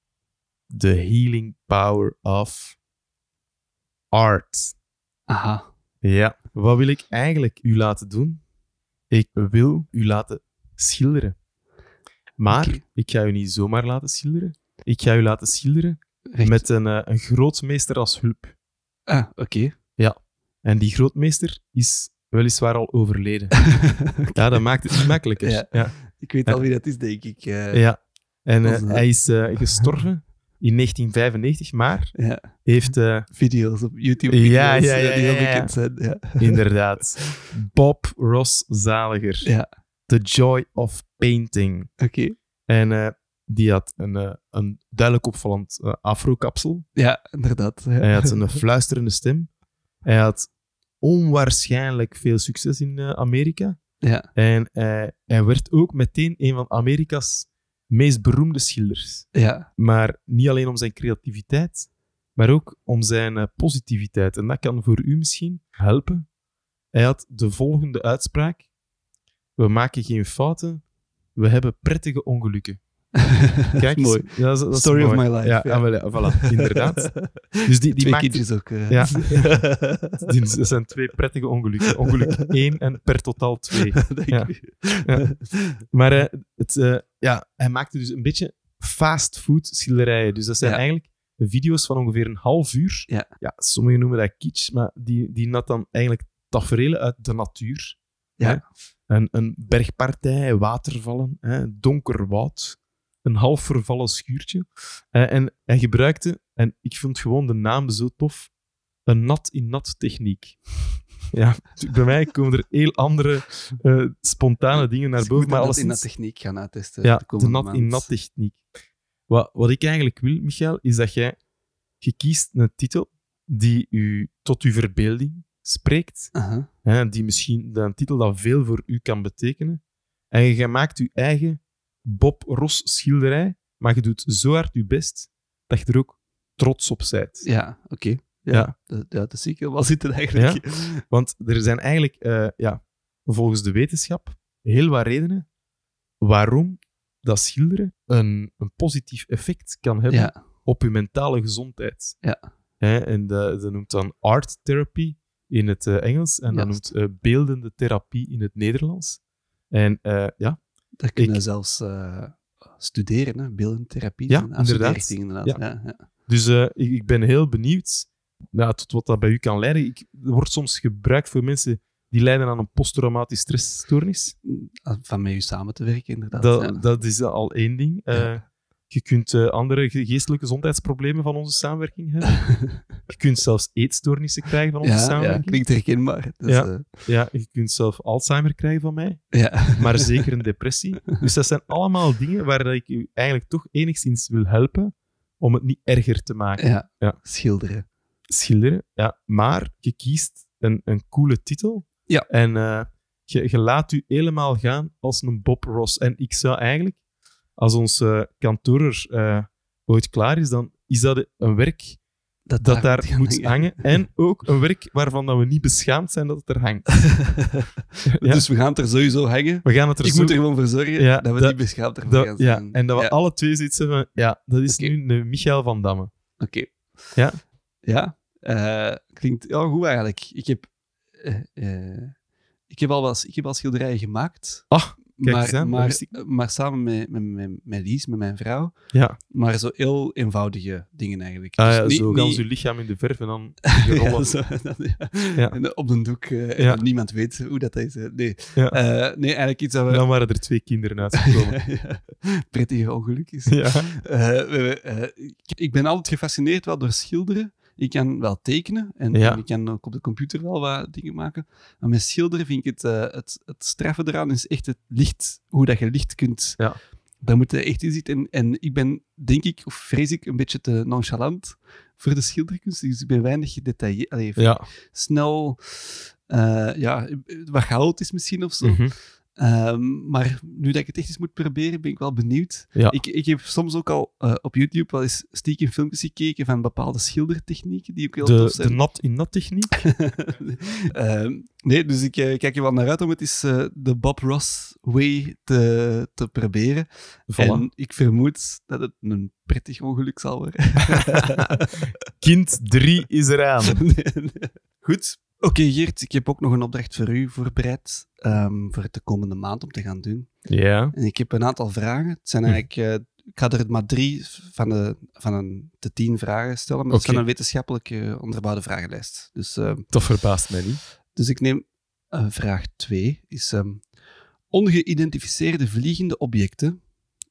The Healing Power of Art. Aha. Ja, wat wil ik eigenlijk u laten doen? Ik wil u laten schilderen. Maar ik ga u niet zomaar laten schilderen. Ik ga u laten schilderen met een, eh, een grootmeester als hulp. Ah, oké. En die grootmeester is weliswaar al overleden. <laughs> ja, dat maakt het niet makkelijker. Ja. Ja. Ik weet al wie dat is, denk ik. eh. Ja. En eh, hij is gestorven in 1995, maar Ja, heeft video's op YouTube. Ja, video's, ja, ja, die heel ja, ja. bekend zijn. Ja. <laughs> inderdaad Bob Ross Zaliger. ja, The Joy of Painting. oké. En eh, die had een, eh, een duidelijk opvallend eh, afro-kapsel. Ja, inderdaad. Ja. Hij had een <laughs> fluisterende stem. Hij had onwaarschijnlijk veel succes in Amerika. Ja, En hij, hij werd ook meteen een van Amerika's meest beroemde schilders. ja, Maar niet alleen om zijn creativiteit, maar ook om zijn positiviteit. En dat kan voor u misschien helpen. Hij had de volgende uitspraak: We maken geen fouten, we hebben prettige ongelukken. <laughs> Kijk, eens, mooi. Ja, dat is- dat is Story of my life, Ja, ja. ah, wel, voilà, inderdaad. <laughs> Dus die, die Twee maakte- kindjes ook. eh. Ja. <laughs> dat zijn twee prettige ongelukken. Ongeluk één en per totaal twee. Denk Ja. ik. Ja. Maar eh, het, eh, ja, hij maakte dus een beetje fastfood schilderijen. Dus dat zijn eigenlijk video's van ongeveer een half uur. Ja. sommigen noemen dat kitsch, maar die, die nat dan eigenlijk tafereelen uit de natuur. Ja. Hè? Een, een bergpartij, watervallen, hè, donker woud, een half vervallen schuurtje. Eh, en hij gebruikte, en ik vond gewoon de naam zo tof, een nat-in-nat techniek. Ja, bij mij komen er heel andere eh, spontane dingen naar Dus boven, maar alleszins... dat techniek gaan uittesten. Ja, de de komende nat in maand. nat techniek. Wat, wat ik eigenlijk wil, Michael, is dat jij je kiest een titel die u tot uw verbeelding spreekt. Hè, die misschien een titel dat veel voor u kan betekenen. En je maakt je eigen Bob Ross schilderij, maar je doet zo hard je best dat je er ook trots op bent. Ja, oké. Ja, Ja. Dat, ja, dat zie ik wel zitten eigenlijk. Want er zijn eigenlijk, eh, ja, volgens de wetenschap, heel wat redenen waarom dat schilderen een, een positief effect kan hebben Ja, op je mentale gezondheid. Ja. Hè, en dat, dat noemt dan art therapy in het eh, Engels en dat Juist. noemt eh, beeldende therapie in het Nederlands. En eh, ja, dat kunnen Ik- zelfs studeren, hè? beeldentherapie. Ja, inderdaad. inderdaad. Ja. Ja, dus ik, ik ben heel benieuwd ja, tot wat dat bij u kan leiden. Ik, er wordt soms gebruikt voor mensen die lijden aan een posttraumatisch stressstoornis. Van met u samen te werken, inderdaad. Dat, dat is al één ding. Ja. Je kunt eh, andere ge- geestelijke gezondheidsproblemen van onze samenwerking hebben. je kunt zelfs eetstoornissen krijgen van onze ja, ja, samenwerking. klinkt herkenbaar. Dus, Ja. Ja, je kunt zelf Alzheimer krijgen van mij, ja. maar zeker een depressie. Dus dat zijn allemaal dingen waar ik u eigenlijk toch enigszins wil helpen om het niet erger te maken. ja. Ja. schilderen. Schilderen, ja. Maar je kiest een, een coole titel. Ja. En eh, je, je laat u helemaal gaan als een Bob Ross. En ik zou eigenlijk, als ons eh kantoor eh, ooit klaar is, dan is dat een werk Dat, dat daar moet hangen. En ook een werk waarvan dat we niet beschaamd zijn dat het er hangt. <laughs> Ja. Dus we gaan het er sowieso hangen. We gaan het er Ik zo... moet er gewoon voor zorgen Ja, dat we dat- niet beschaamd ervan gaan ja, zijn. en dat we Ja, alle twee zoiets hebben van, ja, dat is Oké. nu de Michael van Damme. Oké. Ja. Ja. eh, klinkt ja, goed eigenlijk. Ik heb, eh, ik heb al wat, ik heb al schilderijen gemaakt. Ah, maar, aan, maar, maar samen met, met, met, met Lies, met mijn vrouw. Ja, Maar zo heel eenvoudige dingen eigenlijk. ah, Dus ja niet- zo niet- je lichaam in de verf en dan <laughs> Ja, zo. <laughs> En op de doek. eh, en niemand weet hoe dat is. Nee. Eh, nee, eigenlijk iets dat we... Dan waren er twee kinderen uitgekomen. <laughs> Prettige ongelukjes. ja. Eh, ik ben altijd gefascineerd wel door schilderen. Ik kan wel tekenen en, Ja. en ik kan ook op de computer wel wat dingen maken. Maar met schilderen vind ik het, eh, het, het straffe eraan is echt het licht. Hoe dat je licht kunt... Ja. Daar moet je echt in zitten. En, en ik ben, denk ik, of vrees ik, een beetje te nonchalant voor de schilderkunst. Dus ik ben weinig gedetailleerd. Ja. snel... eh, ja, wat chaotisch misschien of zo. Mhm. Ehm, maar nu dat ik het echt eens moet proberen, ben ik wel benieuwd. Ja. Ik, ik heb soms ook al eh, op YouTube wel eens stiekem filmpjes gekeken van bepaalde schildertechnieken die ook heel tof De, zijn. de nat in nat techniek. <laughs> Ehm, nee, dus ik eh, kijk er wel naar uit om het eens eh, de Bob Ross way te, te proberen. Voilà. En ik vermoed dat het een prettig ongeluk zal worden. <laughs> Kind 3 is eraan. <laughs> Nee, nee. Goed. Oké, Geert, ik heb ook nog een opdracht voor u voorbereid ehm, voor de komende maand om te gaan doen. Ja. En ik heb een aantal vragen. Het zijn Hm. eigenlijk, eh, ik ga er maar drie van de, van een, de tien vragen stellen. Maar het zijn een wetenschappelijk eh, onderbouwde vragenlijst. Dus, eh, Dat verbaast mij niet. dus ik neem Eh, vraag 2 is... ehm, ongeïdentificeerde vliegende objecten,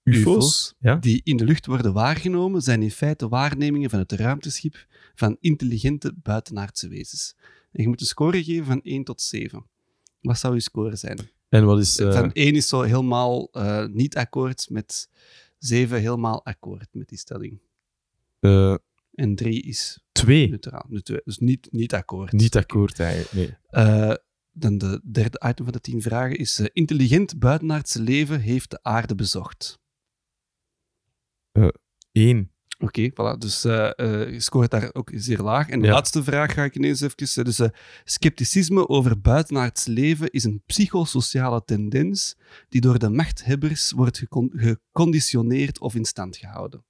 UFO's? Ja? die in de lucht worden waargenomen, zijn in feite waarnemingen van het ruimteschip van intelligente buitenaardse wezens. En je moet een score geven van 1 tot 7. Wat zou je score zijn? En wat is... eh, Van 1 is zo helemaal eh, niet akkoord met 7 helemaal akkoord met die stelling. eh, En 3 is twee? neutraal. neutraal. Dus niet, niet akkoord. Niet akkoord eigenlijk, nee. Dan de derde item van de 10 vragen is: intelligent buitenaardse leven heeft de aarde bezocht. Eén. Oké, voilà. Dus eh, eh, je scoort daar ook zeer laag. En de Ja. laatste vraag ga ik ineens even... eh, Dus eh, scepticisme over buitenaards leven is een psychosociale tendens die door de machthebbers wordt gecon- geconditioneerd of in stand gehouden.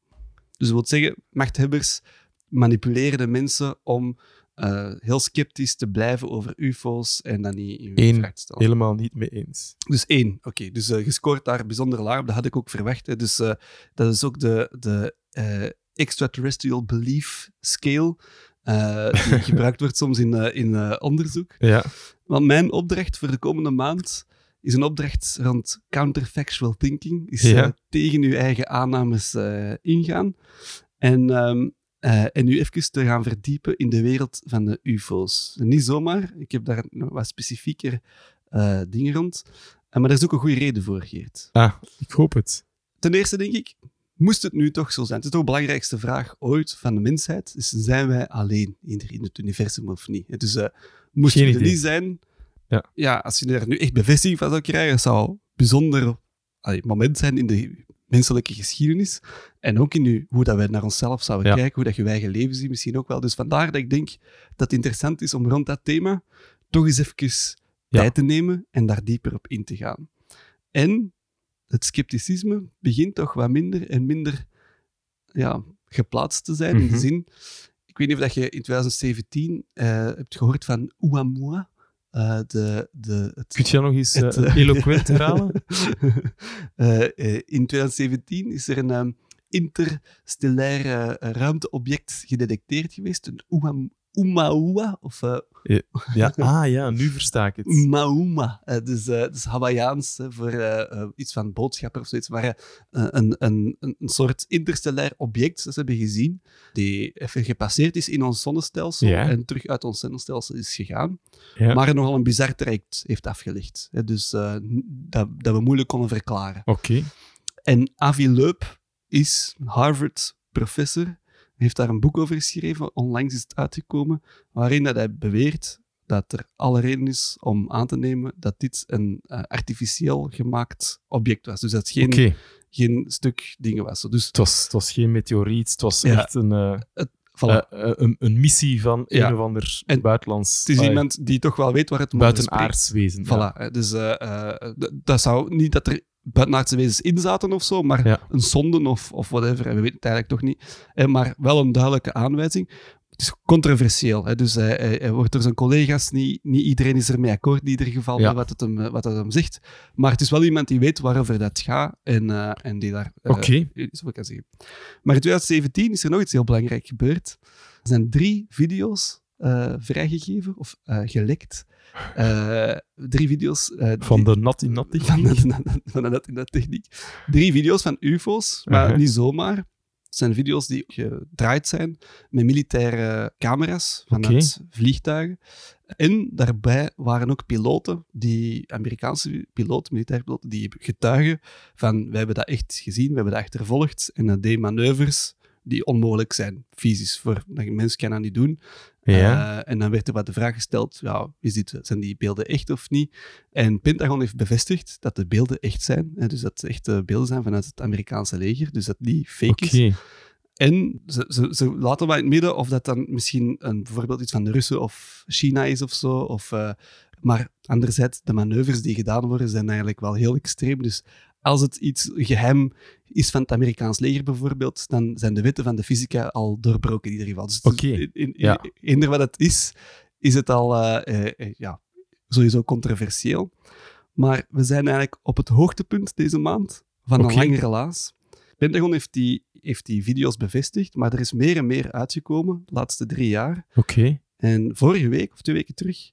Dus dat wil zeggen, machthebbers manipuleren de mensen om eh, heel sceptisch te blijven over ufo's en dan niet in Eén. vraag te stellen. Helemaal niet mee eens. Dus één, oké. Dus eh, je scoort daar bijzonder laag op, dat had ik ook verwacht. Hè. Dus eh, dat is ook de, de eh, extraterrestrial belief scale, eh, die <laughs> gebruikt wordt soms in, eh, in eh, onderzoek. Ja. Want mijn opdracht voor de komende maand is een opdracht rond counterfactual thinking. Is Ja. eh, tegen uw eigen aannames eh, ingaan. En, ehm eh, en nu even te gaan verdiepen in de wereld van de UFO's. Niet zomaar, ik heb daar wat specifieker eh, dingen rond. Eh, maar daar is ook een goede reden voor, Geert. Ah, ik hoop het. Ten eerste denk ik, moest het nu toch zo zijn? Het is toch de belangrijkste vraag ooit van de mensheid. Is, zijn wij alleen in, in het universum of niet? Dus moest Geen het er idee. niet zijn... Ja. als je er nu echt bevestiging van zou krijgen, zou een bijzonder allee, moment zijn in de menselijke geschiedenis. En ook in nu, hoe dat wij naar onszelf zouden Ja. kijken, hoe dat je eigen leven ziet misschien ook wel. Dus vandaar dat ik denk dat het interessant is om rond dat thema toch eens even Ja. tijd te nemen en daar dieper op in te gaan. En het scepticisme begint toch wat minder en minder ja, geplaatst te zijn. In Mhm. de zin, ik weet niet of dat je in 2017 eh, hebt gehoord van Oumuamua. Eh de, de, het, Kun je nog eens eh, het, eh, eloquent <laughs> herhalen? In 2017 is er een ehm, interstellair eh, ruimteobject gedetecteerd geweest, een Oumuamua, of eh, Ja, ah ja, nu versta ik het. Mauma. Eh, dus, eh, dus Hawaiiaans voor iets van boodschapper of zoiets. Maar een, een, een, soort interstellair object dat ze hebben gezien, die even gepasseerd is in ons zonnestelsel Ja. en terug uit ons zonnestelsel is gegaan. Ja. Maar nogal een bizar traject heeft afgelegd. Dus dat, dat we moeilijk konden verklaren. Oké. En Avi Loeb is Harvard-professor. Heeft daar een boek over geschreven. Onlangs is het uitgekomen. Waarin dat hij beweert dat er alle reden is om aan te nemen dat dit een eh, artificieel gemaakt object was. Dus dat het geen, geen stuk dingen was. Dus Het, was, het was geen meteoriet, het was Ja. echt een, eh, voilà. eh, een, een missie van Ja. een of ander En buitenlands... het is iemand die toch wel weet waar het spreekt. buitenaards wezen. Voilà. Dus dat zou niet dat er buitenaardse wezens in zaten of zo, maar Ja. een zonde of, of whatever. En we weten het eigenlijk toch niet. Eh, maar wel een duidelijke aanwijzing. Het is controversieel. Hè? Dus hij, hij- hij wordt door zijn collega's niet, niet iedereen is ermee akkoord in ieder geval Ja. met wat het, hem, wat het hem zegt. Maar het is wel iemand die weet waarover dat gaat en, eh, en die daar over kan zeggen. Maar in 2017 is er nog iets heel belangrijk gebeurd. Er zijn drie video's eh, vrijgegeven of eh, gelekt. Eh, drie video's. <laughs> Van de Natty Natty. van de, van de in dat techniek. Drie video's van UFO's, maar Uh-huh. niet zomaar. Het zijn video's die gedraaid zijn met militaire camera's vanuit vliegtuigen. En daarbij waren ook piloten, die Amerikaanse piloten, militaire piloten, die getuigen van wij hebben dat echt gezien, we hebben dat achtervolgd en dat deed manoeuvres die onmogelijk zijn, fysisch, voor een mens kan dat niet doen. Ja. Eh, en dan werd er wat de vraag gesteld, ja, is dit, zijn die beelden echt of niet? En Pentagon heeft bevestigd dat de beelden echt zijn. Hè, dus dat het echte beelden zijn vanuit het Amerikaanse leger. Dus dat niet fake Oké. is. En ze, ze, ze laten wel in het midden of dat dan misschien een, bijvoorbeeld iets van de Russen of China is of zo. Of, eh, maar anderzijds, de manoeuvres die gedaan worden zijn eigenlijk wel heel extreem. Dus als het iets geheim is van het Amerikaans leger bijvoorbeeld, dan zijn de wetten van de fysica al doorbroken in ieder geval. Dus in, in, ja. eender wat het is, is het al eh, eh, eh, ja, sowieso controversieel. Maar we zijn eigenlijk op het hoogtepunt deze maand van een lang relaas. Pentagon heeft die, heeft die video's bevestigd, maar er is meer en meer uitgekomen de laatste drie jaar. Oké. En vorige week, of twee weken terug,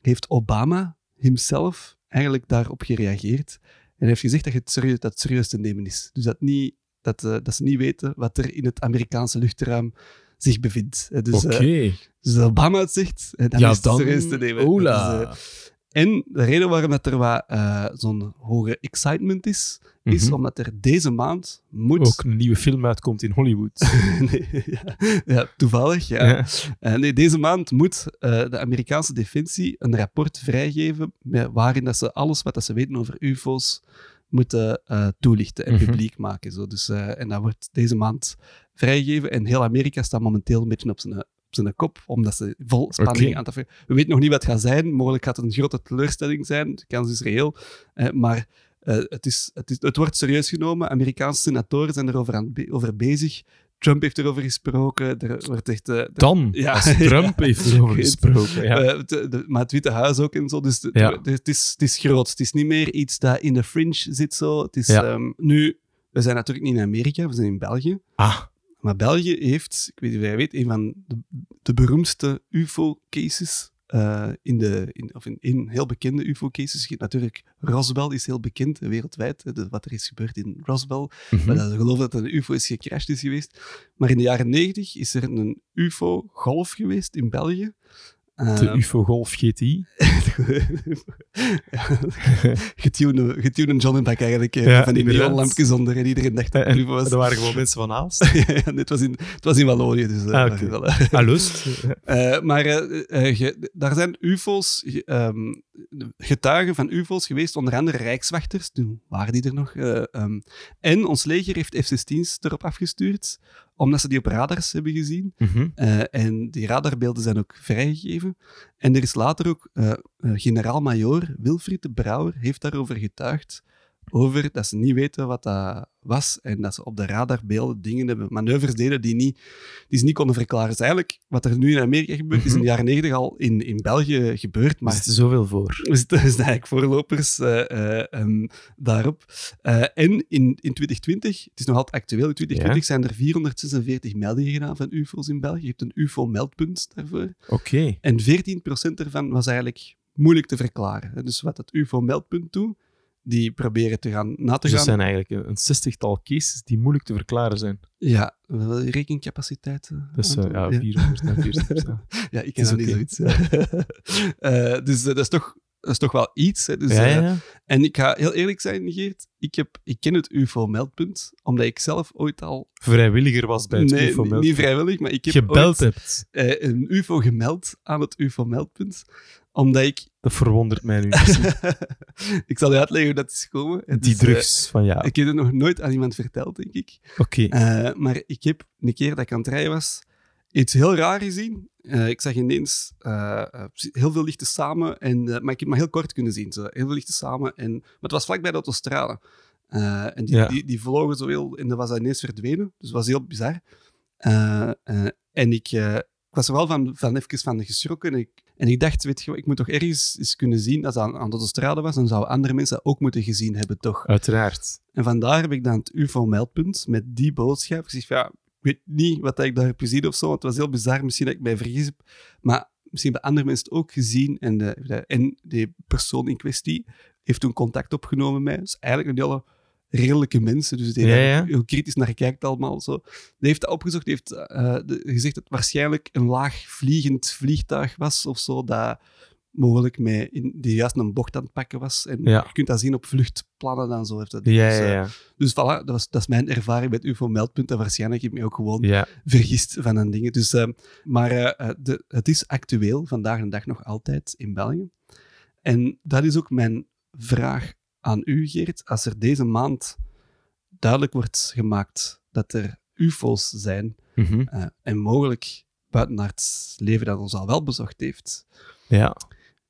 heeft Obama himself eigenlijk daarop gereageerd. En hij heeft gezegd dat het serieus, dat het serieus te nemen is. Dus dat, niet, dat, eh, dat ze niet weten wat er in het Amerikaanse luchtruim zich bevindt. Dus, Oké. eh, dus Obama het zegt, eh, dan ja, is het dan... serieus te nemen. Ola. Dus, en de reden waarom dat er wat, eh, zo'n hoge excitement is, is Mhm. omdat er deze maand moet... Ook een nieuwe film uitkomt in Hollywood. <laughs> nee, ja, ja, toevallig, ja. Ja. Eh, nee, deze maand moet eh, de Amerikaanse Defensie een rapport vrijgeven met- waarin dat ze alles wat dat ze weten over UFO's moeten toelichten en Mhm. publiek maken. Zo. Dus, en dat wordt deze maand vrijgegeven. En heel Amerika staat momenteel een beetje op zijn, zijn kop, omdat ze vol spanning aan het We weten nog niet wat het gaat zijn. Mogelijk gaat het een grote teleurstelling zijn. De kans is reëel. Eh, maar eh, het, is, het, is, het wordt serieus genomen. Amerikaanse senatoren zijn erover aan, be- over bezig. Trump heeft erover gesproken. Er wordt echt... er- Dan, Ja. als Trump <laughs> heeft erover gesproken. Ja. de- maar het Witte Huis ook en zo. Dus de- Ja. de- het, is, het is groot. Het is niet meer iets dat in de fringe zit. Zo. Het is, ehm, nu, we zijn natuurlijk niet in Amerika, we zijn in België. Ah, Maar België heeft, ik weet niet of jij weet, een van de, de beroemdste UFO-cases. eh, in de, in, of in, in heel bekende UFO-cases. Natuurlijk, Roswell is heel bekend eh, wereldwijd. de- wat er is gebeurd in Roswell. mhm. Maar dat ze geloven dat er een UFO is gecrashed is geweest. Maar in de jaren 90 is er een UFO-golf geweest in België. De Eh, UFO-golf GTI. <laughs> <laughs> Getune getune John en eigenlijk. eh, Ja, van die neonlampjes onder en iedereen dacht dat het UFO was. er waren gewoon mensen van Aalst. <laughs> ja, was in, het was in Wallonië, dus... eh, Ah, wel. Ah, lust. Eh, maar ge- daar zijn UFO's, ehm, getuigen van UFO's geweest, onder andere Rijkswachters, toen waren die er nog. eh, ehm, en ons leger heeft F-16's erop afgestuurd, omdat ze die op radars hebben gezien. Mhm. Eh, en die radarbeelden zijn ook vrijgegeven. En er is later ook eh, generaal-majoor Wilfried de Brouwer heeft daarover getuigd. Over dat ze niet weten wat dat was en dat ze op de radarbeelden dingen hebben, manoeuvres deden die, niet, die ze niet konden verklaren. Dus eigenlijk, wat er nu in Amerika gebeurt, is in de jaren negentig al in, in België gebeurd. Maar er zit zoveel voor. we <laughs> zitten dus eigenlijk voorlopers eh, eh, ehm, daarop. Eh, en in, in 2020, het is nog altijd actueel, in 2020 zijn er 446 meldingen gedaan van UFO's in België. Je hebt een UFO-meldpunt daarvoor. Oké. En 14% ervan was eigenlijk moeilijk te verklaren. Dus wat het UFO-meldpunt doet, die proberen te gaan na te Dus gaan. dat zijn eigenlijk een, zestigtal cases die moeilijk te verklaren zijn. Ja, rekencapaciteit. eh, Dus eh, ja, 400 en 400. ja. <laughs> Ja, ik ken dat niet zoiets. <laughs> Eh, dus eh, dat, is toch, dat is toch wel iets. Hè. Dus, ja, eh. En ik ga heel eerlijk zijn, Geert. Ik, heb, ik ken het UFO-meldpunt, omdat ik zelf ooit al... Vrijwilliger was bij het nee, UFO niet- vrijwillig, maar ik heb gebeld ooit, hebt. eh, een UFO gemeld aan het UFO-meldpunt. Omdat ik... Dat verwondert mij nu. <laughs> ik zal je uitleggen hoe dat is gekomen. Het Die is, eh, drugs van ja. ik heb het nog nooit aan iemand verteld, denk ik. Oké. Eh, maar ik heb een keer dat ik aan het rijden was, iets heel raar gezien. Eh, ik zag ineens heel veel lichten samen, en, maar ik heb maar heel kort kunnen zien. Zo. Heel veel lichten samen, en, maar het was vlakbij de autostrade. En die, Ja. die, die vlogen zo heel, en dat was ineens verdwenen. Dus het was heel bizar. En ik, ik was er wel van, van even van geschrokken. En ik, en ik dacht, weet je, wat, ik moet toch ergens eens kunnen zien, als dat aan, aan de autostrade was, dan zouden andere mensen dat ook moeten gezien hebben, toch? Uiteraard. En vandaar heb ik dan het UFO-meldpunt met die boodschap. Ik zeg, ja, ik weet niet wat ik daar heb gezien of zo. want Het was heel bizar, misschien dat ik mij vergis heb. Maar misschien hebben andere mensen het ook gezien. En, de, de- en die persoon in kwestie heeft toen contact opgenomen met mij. Dus eigenlijk een hele redelijke mensen. Dus die Ja, heel kritisch naar kijkt allemaal. Zo. Die heeft dat opgezocht. Die heeft eh, de- gezegd dat het waarschijnlijk een laag vliegend vliegtuig was of zo. Dat mogelijk met in, die juist een bocht aan het pakken was. En Ja. je kunt dat zien op vluchtplannen dan zo. Heeft dat Ja, dus, ja, eh, ja. dus voilà, dat, was, dat is mijn ervaring met UFO-meldpunt. En waarschijnlijk heb ik me ook gewoon vergist van een dingen. Dus, eh, maar de, het is actueel, vandaag de dag nog altijd in België. En dat is ook mijn vraag aan u, Geert. Als er deze maand duidelijk wordt gemaakt dat er UFO's zijn Mhm. eh, en mogelijk buitenaards leven dat ons al wel bezocht heeft, ja.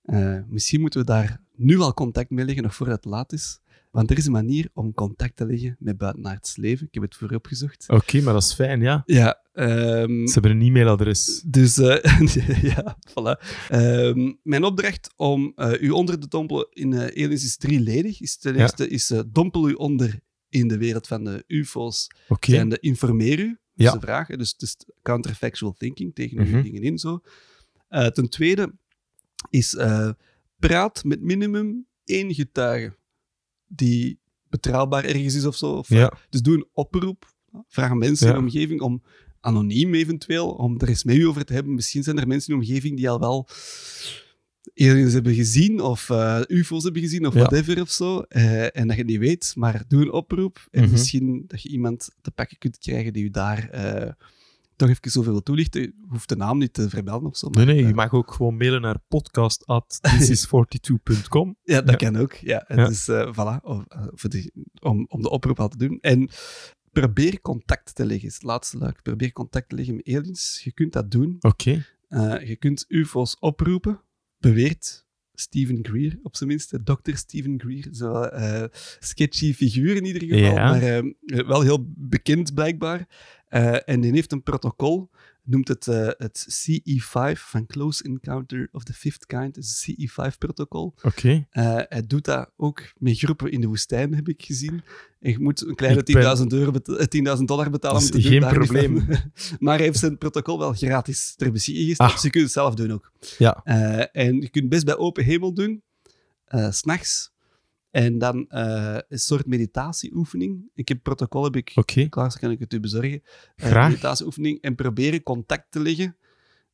eh, misschien moeten we daar nu al contact mee leggen, nog voordat het laat is. Want er is een manier om contact te leggen met buitenaards leven. Ik heb het voor u opgezocht. Oké, maar dat is fijn, ja. Ja, ehm, Ze hebben een e-mailadres. dus eh, <laughs> ja, voilà. Ehm, mijn opdracht om eh, u onder te dompelen in eh aliens is drieledig. Is ten Ja. eerste is dompel u onder in de wereld van de UFO's. Oké. De informeer u, Ja. is de vraag. hè. Dus het is counterfactual thinking, tegen Mhm. dingen in zo. Ten tweede is praat met minimum één getuige die betrouwbaar ergens is of zo. Of, Ja. Dus doe een oproep. Vraag aan mensen in de omgeving om anoniem eventueel, om er eens met u over te hebben. Misschien zijn er mensen in de omgeving die al wel aliens hebben gezien of eh, ufo's hebben gezien of Ja. whatever of zo. eh, en dat je niet weet, maar doe een oproep. En Mhm. misschien dat je iemand te pakken kunt krijgen die u daar eh toch even zoveel wil toelichten. Je hoeft de naam niet te vermelden of zo. Nee, nee, eh, je mag ook gewoon mailen naar podcast.thisis42.com. <laughs> Ja, dat Ja. kan ook. Ja. Ja. Dus eh, voilà, om, eh, voor die, om, om de oproep al te doen. En probeer contact te leggen, is het laatste luik. Probeer contact te leggen met aliens. Je kunt dat doen. Oké. Eh, je kunt UFO's oproepen, beweert Stephen Greer, op zijn minst. Dr. Stephen Greer. Zo eh, sketchy figuur in ieder geval, Ja. maar eh, wel heel bekend blijkbaar. Eh, en die heeft een protocol, noemt het eh, het CE5, van Close Encounter of the Fifth Kind. Het is een CE5-protocol. Oké. Eh, hij doet dat ook met groepen in de woestijn, heb ik gezien. En je moet een kleine Ik ben- 10.000 euro beta- eh, 10.000 dollar betalen om te doen. geen probleem. <laughs> maar hij heeft zijn protocol wel gratis ter beschikking gesteld. Ah. Dus je kunt het zelf doen ook. Ja. En je kunt best bij open hemel doen, s s'nachts. En dan eh, een soort meditatieoefening. Ik heb protocol heb ik klaar, zo kan ik het u bezorgen. Graag. meditatieoefening en proberen contact te leggen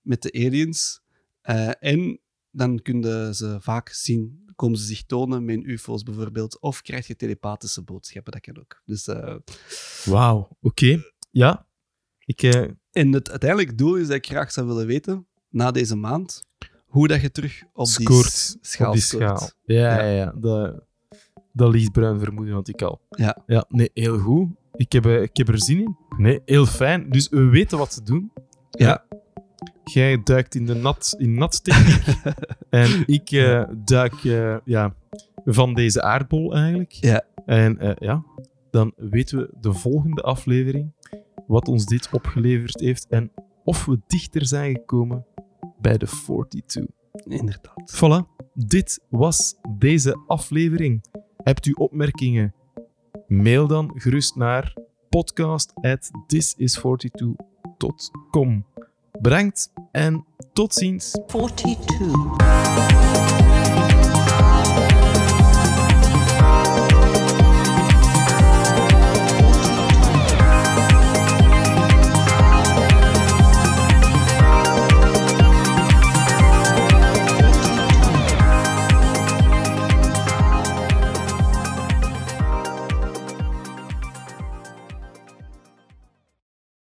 met de aliens. Eh, en dan kunnen ze vaak zien, komen ze zich tonen met ufo's bijvoorbeeld, of krijg je telepathische boodschappen, dat kan ook. Dus, Wauw. Oké. Ja. Ik, en het uiteindelijke doel is dat ik graag zou willen weten, na deze maand, hoe dat je terug op die scoort schaal op die scoort. schaal. Ja, Ja. ja, ja. Dat, dat lichtbruin vermoeden had ik al. Ja. Ja, nee, heel goed. Ik heb, eh, ik heb er zin in. Nee, heel fijn. Dus we weten wat te doen. Ja. Jij duikt in de nat, in nat techniek. <laughs> en ik eh, duik eh, ja, van deze aardbol eigenlijk. Ja. En ja, dan weten we de volgende aflevering wat ons dit opgeleverd heeft en of we dichter zijn gekomen bij de 42. Inderdaad. Voilà, dit was deze aflevering. Hebt u opmerkingen? Mail dan gerust naar podcast@thisis42.com. Bedankt en tot ziens. 42.